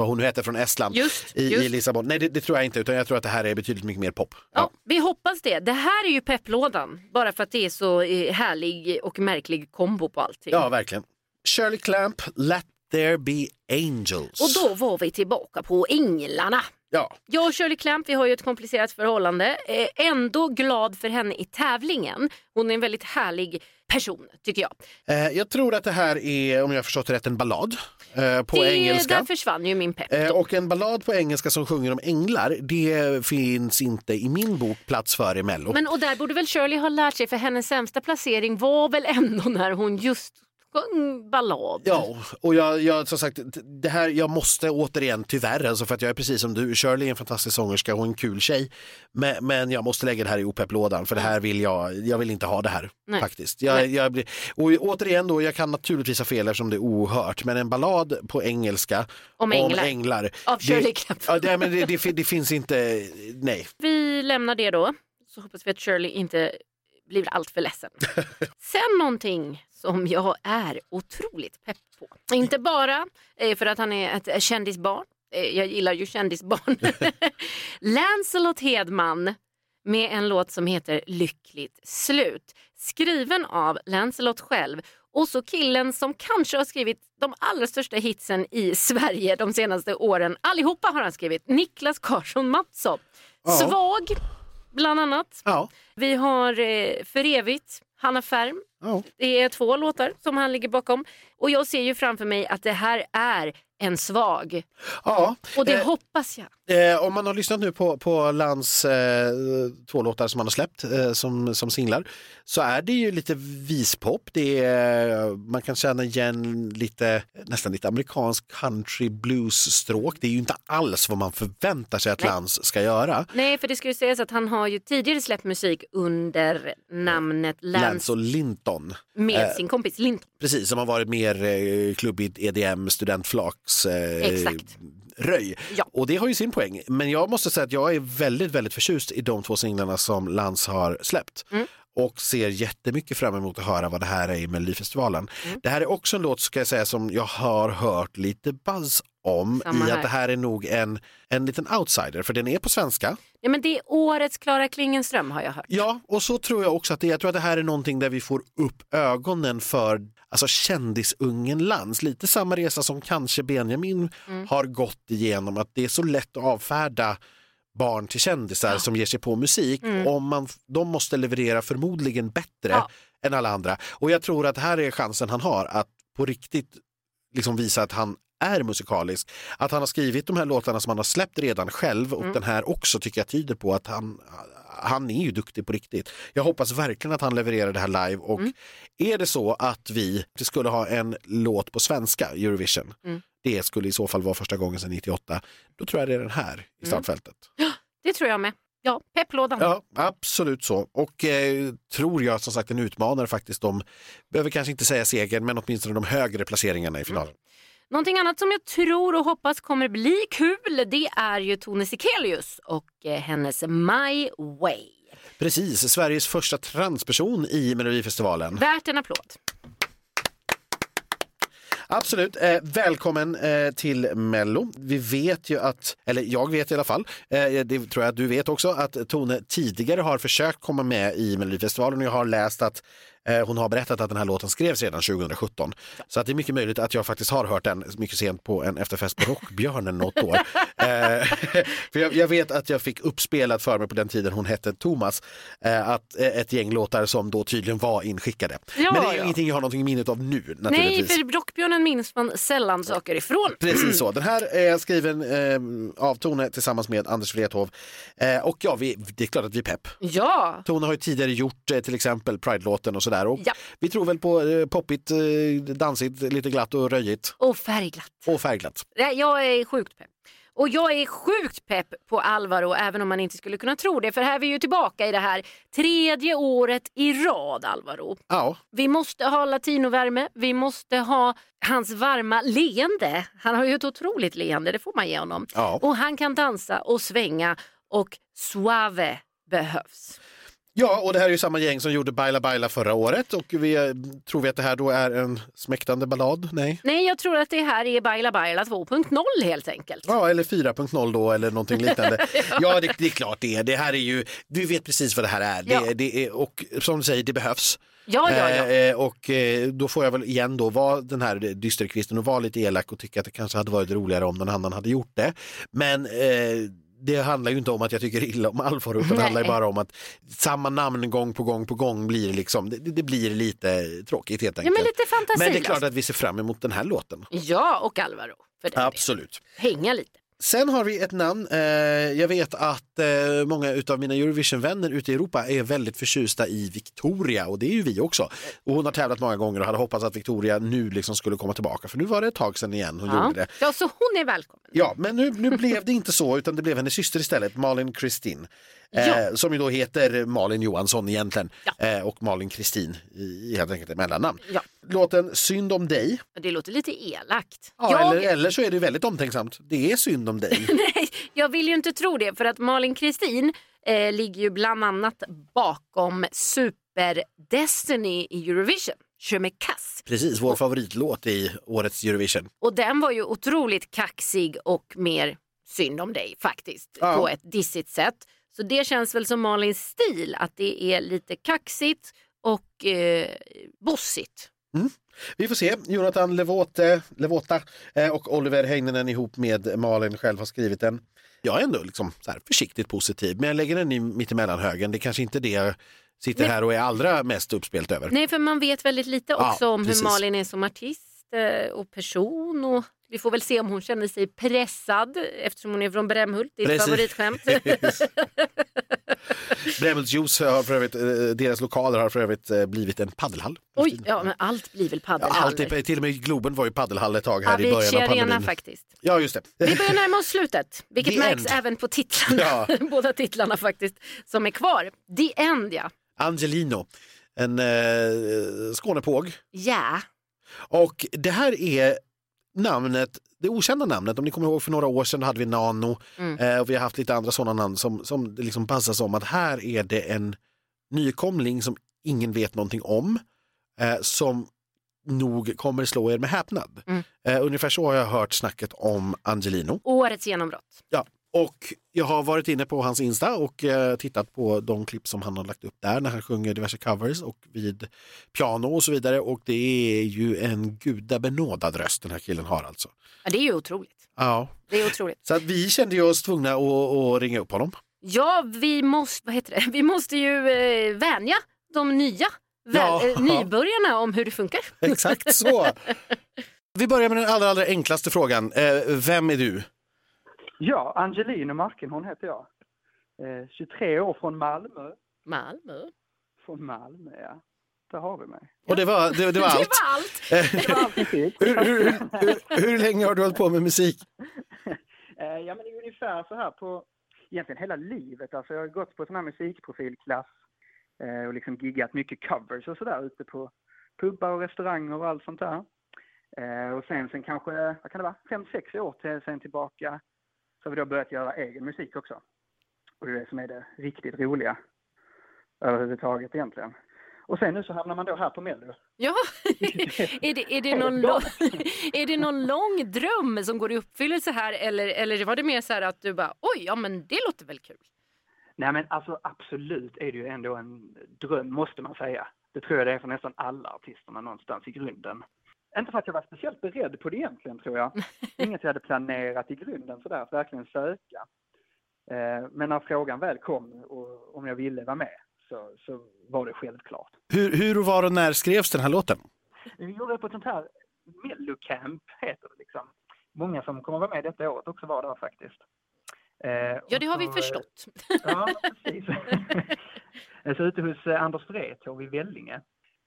hon nu heter från Estland Just, i, just. i Lissabon. Nej det, det tror jag inte utan jag tror att det här är betydligt mycket mer pop. Ja, vi hoppas det. Det här är ju pepplådan. Bara för att det är så härlig och märklig kombo på allting. ja verkligen. Shirley Clamp, Let there be angels. Och då var vi tillbaka på Änglarna. Ja, Jag och Shirley Clamp vi har ju ett komplicerat förhållande. Eh, ändå glad för henne i tävlingen. Hon är en väldigt härlig person tycker jag. eh, jag tror att det här är, om jag har förstått rätt, en ballad eh, på det, engelska. Där försvann ju min pepp. Eh, och en ballad på engelska som sjunger om änglar, det finns inte i min bok plats för i Mello. Men och där borde väl Shirley ha lärt sig för hennes sämsta placering var väl ändå när hon just sjöng ballad. Ja, och jag, jag som sagt, det här, jag måste återigen tyvärr, alltså för att jag är precis som du, Shirley är en fantastisk sångerska och en kul tjej, men, men jag måste lägga det här i opepp-lådan för det här vill jag, jag vill inte ha det här Nej. faktiskt. Jag, jag blir, och återigen då, jag kan naturligtvis ha fel eftersom det är ohört, men en ballad på engelska Om änglar. Av Shirley Clamp. ja, men det, det, det finns inte, nej. Vi lämnar det då. Så hoppas vi att Shirley inte blir allt för ledsen. (laughs) Sen någonting som jag är otroligt pepp på. Inte bara eh, för att han är ett kändisbarn. Eh, Jag gillar ju kändisbarn. (laughs) Lancelot Hedman med en låt som heter Lyckligt slut. Skriven av Lancelot själv och så killen som kanske har skrivit de allra största hitsen i Sverige de senaste åren. Allihopa har han skrivit. Niklas Karlsson Mattsson. Ja. Svag, bland annat. Ja, Vi har eh, För evigt, Hanna Färm. ja. Det är två låtar som han ligger bakom. Och jag ser ju framför mig att det här är en svag. ja. Och det Eh, hoppas jag. Eh, om man har lyssnat nu på, på Lans eh, två låtar som han har släppt eh, som, som singlar så är det ju lite vispop. Det är, man kan känna igen lite, nästan lite amerikansk country blues-stråk. Det är ju inte alls vad man förväntar sig att Nej. Lans ska göra. Nej, för det ska ju sägas att han har ju tidigare släppt musik under namnet Lance, Lance och Linton, med eh, sin kompis Linton. Precis, som har varit mer eh, klubbigt EDM, studentflaks eh, Exakt. röj. Ja. Och det har ju sin poäng. Men jag måste säga att jag är väldigt, väldigt förtjust i de två singlarna som Lans har släppt. Mm. Och ser jättemycket fram emot att höra vad det här är i Melodifestivalen. Mm. Det här är också en låt ska jag säga som jag har hört lite buzz om Samma i här. att det här är nog en, en liten outsider för den är på svenska. Ja, men det är årets Klara Klingenström har jag hört. Ja, och så tror jag också att det, jag tror att det här är någonting där vi får upp ögonen för alltså kändisungen Lans. Lite samma resa som kanske Benjamin Mm. har gått igenom, att det är så lätt att avfärda barn till kändisar som ger sig på musik. Mm. Om man, de måste leverera förmodligen bättre Ja. än alla andra. Och jag tror att här är chansen han har att på riktigt liksom visa att han är musikalisk. Att han har skrivit de här låtarna som han har släppt redan själv och Mm. den här också tycker jag tyder på att han, han är ju duktig på riktigt. Jag hoppas verkligen att han levererar det här live och Mm. är det så att vi skulle ha en låt på svenska Eurovision, Mm. det skulle i så fall vara första gången sedan 98, då tror jag det är den här Mm. i startfältet. Det tror jag med. Ja, pepplådan. Ja, absolut så. Och eh, tror jag som sagt en utmanare faktiskt. De behöver kanske inte säga seger, men åtminstone de högre placeringarna i finalen. Någonting annat som jag tror och hoppas kommer bli kul det är ju Tone Sekelius och eh, hennes My Way. Precis, Sveriges första transperson i Melodifestivalen. Värt en applåd. Absolut. Eh, välkommen eh, till Mello. Vi vet ju att, eller jag vet i alla fall, eh, det tror jag att du vet också, att Tone tidigare har försökt komma med i Melodifestivalen och jag har läst att hon har berättat att den här låten skrevs redan 2017. Så att det är mycket möjligt att jag faktiskt har hört den mycket sent på en efterfest på Rockbjörnen något år. (laughs) Eh, (laughs) för jag, jag vet att jag fick uppspelat för mig på den tiden hon hette Thomas, eh, att eh, ett gäng låtar som då tydligen var inskickade. Ja, Men det är ja. ingenting jag har någonting i minnet av nu Nej, för Rockbjörnen minns man sällan saker ifrån. Precis så. (clears throat) Den här är skriven eh, av Tone tillsammans med Anders Wrethov. Eh, och ja, vi, det är klart att vi är pepp. Ja, Tone har ju tidigare gjort eh, till exempel Pride-låten och sådär. Och Ja. Vi tror väl på eh, poppigt, eh, dansigt, lite glatt och röjigt och färgglatt. och färgglatt. Jag är sjukt pepp. Och jag är sjukt pepp på Alvaro även om man inte skulle kunna tro det. För här är vi ju tillbaka i det här tredje året i rad Alvaro. Ja, Vi måste ha latinovärme, vi måste ha hans varma leende. Han har ju ett otroligt leende, det får man ge honom. ja. Och han kan dansa och svänga och suave behövs. Ja, och det här är ju samma gäng som gjorde Baila Baila förra året och vi eh, tror vi att det här då är en smäktande ballad? Nej? Nej, jag tror att det här är Baila Baila 2.0 helt enkelt. Ja, eller 4.0 då eller någonting (laughs) liknande. ja, det, det är klart det är. Det här är ju, du vet precis vad det här är. Det, Ja. det är och som du säger, det behövs. Ja, ja, ja. Eh, och eh, då får jag väl igen då vara den här dysterkvisten och vara lite elak och tycka att det kanske hade varit roligare om någon annan hade gjort det. Men eh, det handlar ju inte om att jag tycker illa om Alvaro utan det handlar ju bara om att samma namn gång på gång på gång blir liksom, det, det blir lite tråkigt helt Ja, enkelt. men lite fantasilöst. Men det är klart att vi ser fram emot den här låten. Ja, och Alvaro. Absolut. Hänga lite. Sen har vi ett namn. Eh, jag vet att eh, många utav mina Eurovision-vänner ute i Europa är väldigt förtjusta i Victoria och det är ju vi också. Och hon har tävlat många gånger och hade hoppats att Victoria nu liksom skulle komma tillbaka för nu var det ett tag sedan igen hon Ja. gjorde det. ja, så hon är välkommen. Ja, men nu, nu blev det inte så utan det blev hennes syster istället, Malin Kristin. Eh, Ja. Som ju då heter Malin Johansson egentligen Ja. eh, och Malin Kristin i, helt enkelt mellannamn. Ja. Låten Synd om dig, Det låter lite elakt. ja, jag, eller, eller så är det väldigt omtänksamt. Det är synd om dig. (laughs) Nej, jag vill ju inte tro det för att Malin Kristin eh, ligger ju bland annat bakom Super Destiny i Eurovision. Je me casse. Precis, vår favoritlåt i årets Eurovision. Och den var ju otroligt kaxig och mer synd om dig faktiskt Ja. på ett dissigt sätt. Så det känns väl som Malins stil att det är lite kaxigt och eh, bossigt. Vi får se. Jonathan Levote, Levota eh, och Oliver Heinonen ihop med Malin själv har skrivit den. Jag är ändå liksom så försiktigt positiv, men jag lägger den i mittemellan högen. Det är kanske inte det jag sitter här och är allra mest uppspelt över. Nej, för man vet väldigt lite Ja, också om precis. hur Malin är som artist eh, och person. Och vi får väl se om hon känner sig pressad eftersom hon är från Brämhult, ditt Precis. favoritskämt. (laughs) (laughs) Brämhultsjuice har för övrigt, eh, deras lokaler har för övrigt eh, blivit en paddelhall. Oj, ja men allt blir väl Ja, paddelhall. alltid, till och med Globen var ju paddelhall ett tag här i Avicii början av Arena pandemin. faktiskt. Ja, just det. Vi börjar närma oss slutet, vilket (laughs) The märks end. även på titlarna. Ja. Båda titlarna faktiskt som är kvar. The End ja. Angelino, en eh, Skånepåg. Ja. Och det här är namnet, det okända namnet. Om ni kommer ihåg för några år sedan hade vi Nano Mm. eh, och vi har haft lite andra sådana namn som, som det liksom buzzas om att här är det en nykomling som ingen vet någonting om eh, som nog kommer slå er med häpnad. Mm. Eh, ungefär så har jag hört snacket om Angelino. Årets genombrott. Ja. Och jag har varit inne på hans Insta och eh, tittat på de klipp som han har lagt upp där när han sjunger diverse covers och vid piano och så vidare. Och det är ju en gudabenådad röst den här killen har alltså. Ja, det är ju otroligt. Ja. Det är otroligt. Så att vi kände ju oss tvungna att, att ringa upp honom. Ja, vi måste, vad heter det? Vi måste ju eh, vänja de nya vä- Ja. eh, nybörjarna om hur det funkar. Exakt så. (laughs) Vi börjar med den allra, allra enklaste frågan. Eh, vem är du? Ja, Angelino Markenhorn heter jag. Eh, 23 år från Malmö. Malmö. Från Malmö, ja. Där har vi mig. Och det var, det, det var (laughs) allt. Det var allt. Det var allt hur, hur, hur, hur länge har du hållit på med musik? (laughs) Eh, ja, men ungefär så här på egentligen hela livet. Alltså jag har gått på sån här musikprofilklass eh, och liksom giggat mycket covers och sådär ute på pubbar och restauranger och allt sånt där. Eh, och sen, sen kanske, vad kan det vara, fem, sex år till, sen tillbaka så har vi då börjat göra egen musik också. Och det är det som är det riktigt roliga överhuvudtaget egentligen. Och sen nu så hamnar man då här på Mello. Ja, (laughs) är det, är, det någon lång, (laughs) är det någon lång dröm som går i uppfyllelse här eller, eller var det mer så här att du bara oj, ja men det låter väl kul? Nej men alltså absolut är det ju ändå en dröm måste man säga. Det tror jag det är för nästan alla artisterna någonstans i grunden. Inte för att jag var speciellt beredd på det egentligen tror jag. (laughs) Inget jag hade planerat i grunden sådär, att verkligen söka. Eh, Men när frågan väl kom och om jag ville vara med så, så var det självklart. Hur, hur och var och när skrevs den här låten? Vi gjorde det på ett sånt här mellocamp heter det liksom. Många som kommer vara med detta året också var där faktiskt. Eh, Ja, det har vi så, förstått. Ja, precis. (laughs) (laughs) så ute hos eh, Anders Wrethov i Vellinge.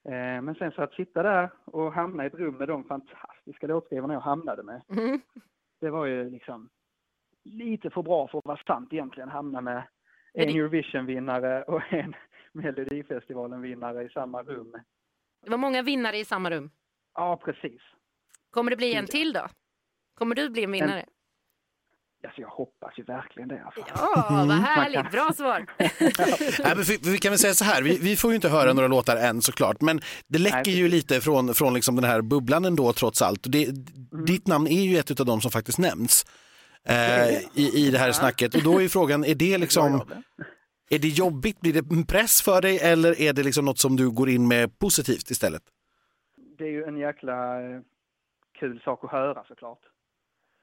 Eh, Men sen så att sitta där och hamna i ett rum med de fantastiska låtskrivarna jag hamnade med. Mm. Det var ju liksom lite för bra för att vara sant egentligen. Hamna med en Eurovision-vinnare och en Melodifestivalen-vinnare i samma rum. Det var många vinnare i samma rum. Ja, precis. Kommer det bli en till då? Kommer du bli en vinnare? Alltså jag hoppas ju verkligen det. Alltså. Ja, vad (laughs) härligt. Bra svar. (laughs) Nej, men vi, vi kan väl säga så här, vi, vi får ju inte höra några låtar än såklart, men det läcker Nej, ju lite från, från liksom den här bubblan ändå trots allt. Det, Ditt namn är ju ett av de som faktiskt nämns eh, i, i det här snacket. Och då är ju frågan, är det liksom, är det jobbigt, blir det en press för dig eller är det liksom något som du går in med positivt istället? det är ju en jäkla eh, kul sak att höra såklart.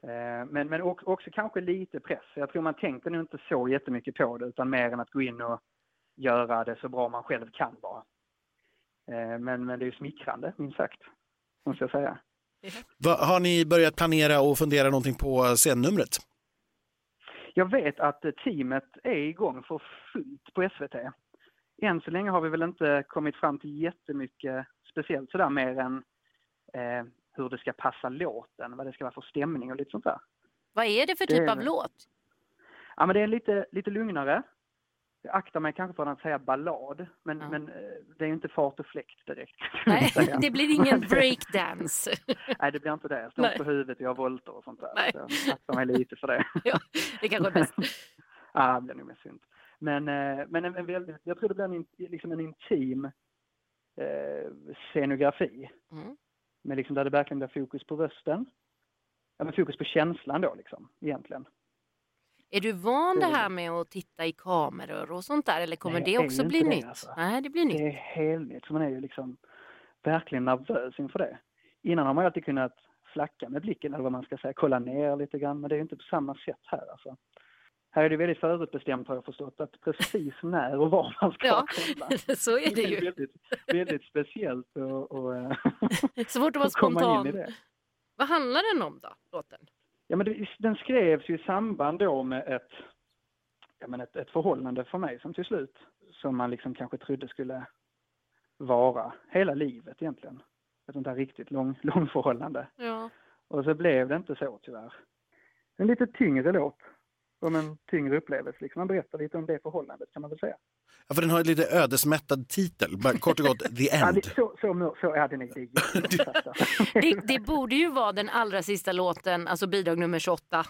Eh, Men, men också, kanske lite press. Jag tror man tänker nog inte så jättemycket på det utan mer än att gå in och göra det så bra man själv kan bara. Eh, Men, men det är ju smickrande, minst sagt, måste jag säga. Va, har ni börjat planera och fundera någonting på scennumret? Jag vet att eh, teamet är igång för fullt på SVT. Än så länge har vi väl inte kommit fram till jättemycket speciellt sådär mer än eh, hur det ska passa låten, vad det ska vara för stämning och lite sånt där. Vad är det för Det typ är av det. låt? Ja, men det är lite, lite lugnare. Jag aktar mig kanske för att säga ballad, men, Ja. men eh, det är ju inte fart och fläkt direkt. Nej, (laughs) det blir ingen (laughs) breakdance. (laughs) Nej, det blir inte det. Jag står Nej. på huvudet och gör volter och sånt där. Nej. Så jag aktar mig lite för det. Ja, det kanske är bäst. Ja, det blir nog mest synd. Men, eh, men en, en väldigt, jag tror det blir en, liksom en intim eh, scenografi. Mm. Men liksom där det verkligen blir fokus på rösten. Ja, men fokus på känslan då liksom, egentligen. Är du van det Det är här med att titta i kameror och sånt där eller kommer Nej, det också bli det, nytt? alltså. Nej, det blir nytt. Det är helt nytt, så man är ju liksom verkligen nervös inför det. Innan har man ju alltid kunnat flacka med blicken eller vad man ska säga, kolla ner lite grann, men det är ju inte på samma sätt här alltså. Här är det väldigt förutbestämt har jag förstått, att precis när och var man ska Ja, kolla. (laughs) så är det är ju. väldigt, väldigt speciellt och, och, eh, (laughs) att att komma in i spontan. det. Vad handlar den om då, låten? Ja, men det, den skrevs ju i samband då med ett, ja, men ett, ett förhållande för mig som till slut, som man liksom kanske trodde skulle vara hela livet egentligen. Ett sånt där riktigt lång, lång förhållande. Ja. Och så blev det inte så tyvärr. En lite tyngre låt. Om en tyngre upplevelse. Liksom. Man berättar lite om det förhållandet kan man väl säga. Ja, för den har en lite ödesmättad titel, bara kort och gott (laughs) The Ja, End. det, så, så, så är det nog. Det är. (laughs) Det, det borde ju vara den allra sista låten, alltså bidrag nummer 28.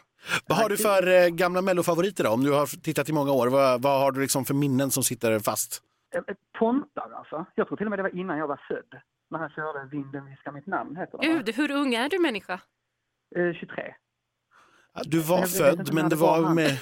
Vad har du för eh, gamla mellofavoriter då? Om du har tittat i många år, vad, vad har du liksom för minnen som sitter fast? Eh, Tomtar alltså. Jag tror till och med det var innan jag var född. När han körde Vinden viskar mitt namn heter den? Gud, hur ung är du människa? Eh, 23. Ja, Du var född, men det var var med... (laughs)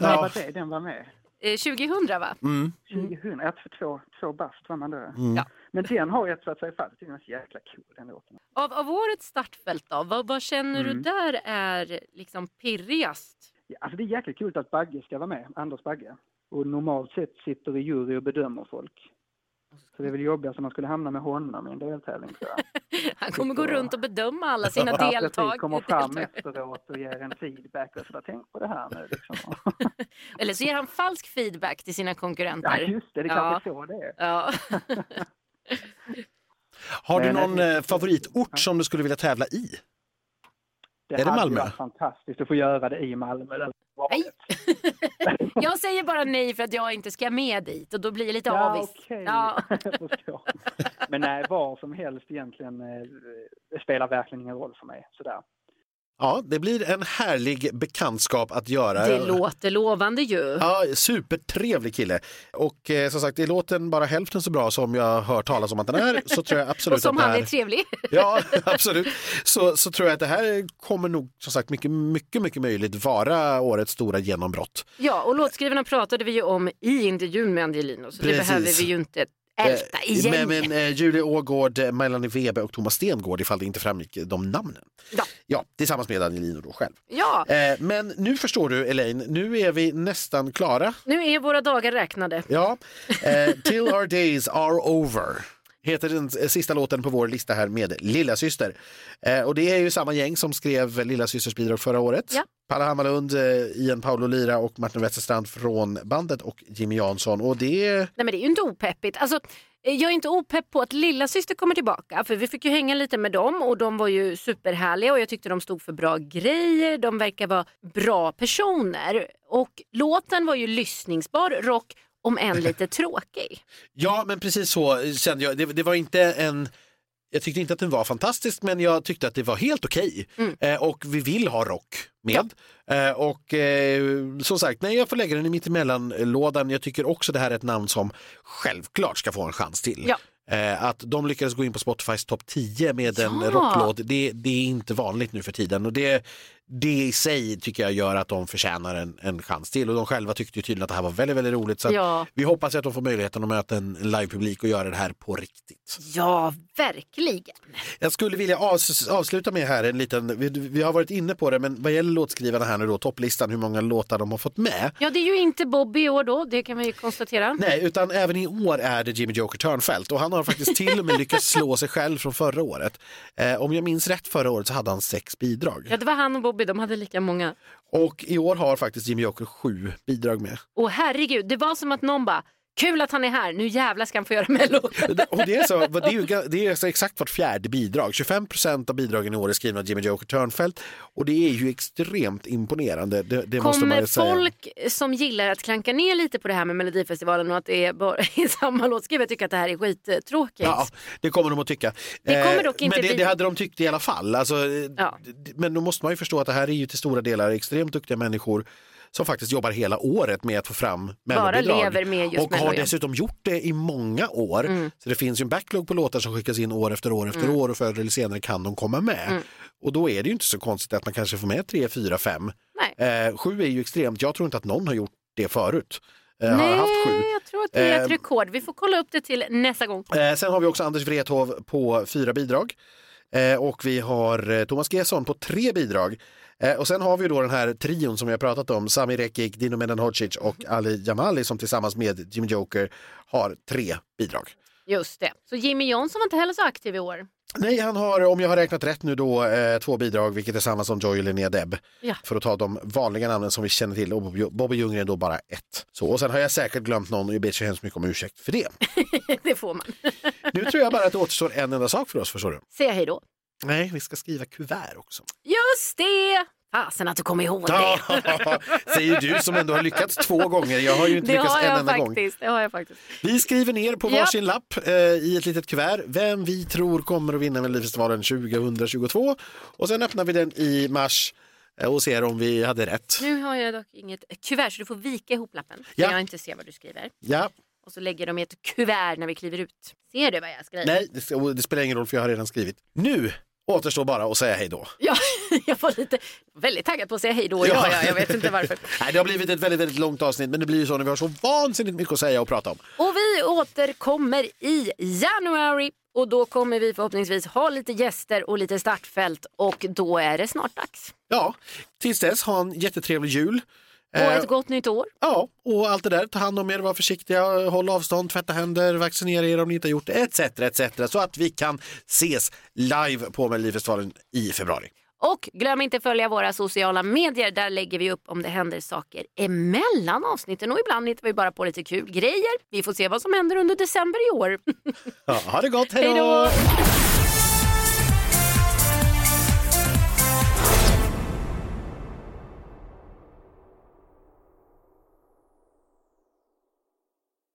Ja. var det den var med? Eh, 2000 va? Mm, 2000, ja, för två, två bast var man då. mm. Ja. Men den har jag så att säga fast. Den är så jäkla cool den låten. Av, av årets startfält då, vad, vad känner du Mm. där är liksom pirrigast? Ja, alltså det är jäkligt kul att Bagge ska vara med, Anders Bagge. Och normalt sett sitter i jury och bedömer folk. Så det är väl jobbigast om man skulle hamna med honom i en deltävling jag. (laughs) Han kommer gå runt och bedöma alla sina Ja, precis, deltagare. kommer fram efteråt och ger en feedback och sådär. Tänk på det här nu liksom. (laughs) Eller så ger han falsk feedback till sina Ja, konkurrenter. just det, det är Ja. kanske så det är. Ja. (laughs) Har du någon eh, favoritort som du skulle vilja tävla i? Det Är det Malmö? varit fantastiskt att få göra det i Malmö. Nej. (laughs) Jag säger bara nej för att jag inte ska med dit och då blir jag lite Ja, avis. okej. Ja. (laughs) Men nej, var som helst egentligen eh, spelar verkligen ingen roll för mig. Sådär. Ja, det blir en härlig bekantskap att göra. Det låter lovande ju. Ja, supertrevlig kille. Och eh, som sagt, är låten bara hälften så bra som jag hört talas om att den är så tror jag (laughs) absolut Och som att han här... är trevlig. (laughs) Ja, absolut. Så, så tror jag att det här kommer nog som sagt mycket, mycket, mycket möjligt vara årets stora genombrott. Ja, och låtskrivarna pratade vi ju om i intervjun med Angelino så Precis. det behöver vi ju inte älta Eh, igen. Men, men eh, Julie Ågård, eh, Melanie Webe och Thomas Stengård ifall det inte framgick eh, de namnen. Ja. ja tillsammans med Angelino då själv. Ja, Eh, men nu förstår du Elaine, nu är vi nästan klara. nu är våra dagar räknade. Ja, eh, Till our days are over heter den sista låten på vår lista här med Lilla Syster. Eh, och det är ju samma gäng som skrev Lilla Systers bidrag förra året. Ja. Palle Hammarlund, eh, Ian Paolo Lira och Martin Wetterstrand från bandet och Jimmy Jansson. Och det Nej men det är ju inte opeppigt. Alltså, eh, jag är inte opepp på att lilla syster kommer tillbaka för vi fick ju hänga lite med dem och de var ju superhärliga och jag tyckte de stod för bra grejer. De verkar vara bra personer och låten var ju lyssningsbar rock om än lite tråkig. Ja, men precis så kände jag. Det, det var inte en... Jag tyckte inte att den var fantastisk, men jag tyckte att det var helt okej. Mm. Eh, och vi vill ha rock med. Eh, och eh, som sagt, nej, jag får lägga den i mittemellan-lådan. Jag tycker också det här är ett namn som självklart ska få en chans till. Ja. Eh, att de lyckades gå in på Spotifys topp 10 med en Ja. rocklåt, det, det är inte vanligt nu för tiden. Och det, det i sig tycker jag gör att de förtjänar en, en chans till och de själva tyckte ju tydligen att det här var väldigt, väldigt roligt. Så Ja. vi hoppas att de får möjligheten att möta en livepublik och göra det här på riktigt. Ja, verkligen. Jag skulle vilja avs- avsluta med här en liten, vi, vi har varit inne på det, men vad gäller låtskrivarna här nu då, topplistan, hur många låtar de har fått med. Ja, det är ju inte Bobby i år då, det kan vi konstatera. Nej, utan även i år är det Jimmy Joker Törnfeldt och han har faktiskt till och med lyckats slå sig själv från förra året. Eh, om jag minns rätt förra året så hade han sex bidrag Ja, det var han och Bobby, de hade lika många. och i år har faktiskt Jimmy Joker sju bidrag med. Och herregud, det var som att någon bara, kul att han är här, nu jävlar ska han få göra mello. Och det, är så, det, är ju, det är så exakt vart fjärde bidrag. 25 procent av bidragen i år är skrivna av Jimmy Joker Törnfeldt och det är ju extremt imponerande. Det, det Kommer folk som gillar att klanka ner lite på det här med Melodifestivalen och att det är bara (laughs) i samma låtskrivare tycka att det här är skittråkigt? Ja, det kommer de att tycka. Det kommer Eh, dock inte men det, det hade de tyckt i alla fall. Alltså, Ja. Men då måste man ju förstå att det här är ju till stora delar extremt duktiga människor som faktiskt jobbar hela året med att få fram mellobidrag. lever med just Och har dessutom gjort det i många år. Mm. Så det finns ju en backlog på låtar som skickas in år efter år efter år och förr eller senare kan de komma med. Mm. Och då är det ju inte så konstigt att man kanske får med tre, fyra, fem. Eh, sju är ju extremt, jag tror inte att någon har gjort det förut. Eh, Nej, jag tror att det är ett Eh, rekord. Vi får kolla upp det till nästa gång. Eh, sen har vi också Anders Wrethov på fyra bidrag. Eh, och vi har Thomas Gesson på tre bidrag. Eh, och sen har vi då den här trion som vi har pratat om, Sami Rekik, Dino Medanodzic och Ali Jamali som tillsammans med Jimmy Joker har tre bidrag. Just det. Så Jimmy Johnson var inte heller så aktiv i år. Nej, han har, om jag har räknat rätt nu då, eh, två bidrag, vilket är samma som Joy och Linnea Deb. Ja. För att ta de vanliga namnen som vi känner till, och Bobby- Bobby Ljunggren då bara ett. Så, och sen har jag säkert glömt någon och jag ber så hemskt mycket om ursäkt för det. (laughs) det får man. Nu tror jag bara att det återstår en enda sak för oss, förstår du. Säga hej då. Nej, vi ska skriva kuvert också. Just det! Fasen att du kommer ihåg det. (laughs) Säger du som ändå har lyckats två gånger. Jag har ju inte Det lyckats en enda gång. det har jag faktiskt. Vi skriver ner på varsin lapp eh, i ett litet kuvert vem vi tror kommer att vinna Melodifestivalen 2022. Och sen öppnar vi den i mars eh, och ser om vi hade rätt. Nu har jag dock inget kuvert så du får vika ihop lappen. Ja. jag inte ser vad du skriver. Ja, Och så lägger de i ett kuvert när vi kliver ut. Ser du vad jag skriver? nej, det, det spelar ingen roll för jag har redan skrivit. Nu återstår bara att säga hej då. Ja, (laughs) jag var lite väldigt taggad på att säga hej då. Ja. Jag, jag vet inte varför. (laughs) Nej, det har blivit ett väldigt, väldigt långt avsnitt men det blir ju så när vi har så vansinnigt mycket att säga och prata om. Och vi återkommer i januari och då kommer vi förhoppningsvis ha lite gäster och lite startfält och då är det snart dags. Ja, tills dess, ha en jättetrevlig jul. Och Eh, ett gott nytt år. Ja, och allt det där. Ta hand om er, var försiktiga, håll avstånd, tvätta händer, vaccinera er om ni inte har gjort det, etc. etc. Så att vi kan ses live på Melodifestivalen i februari. Och glöm inte följa våra sociala medier. Där lägger vi upp om det händer saker emellan avsnitten och ibland hittar vi bara på lite kul grejer. Vi får se vad som händer under december i år. (laughs) Ja, ha det gott, hej då!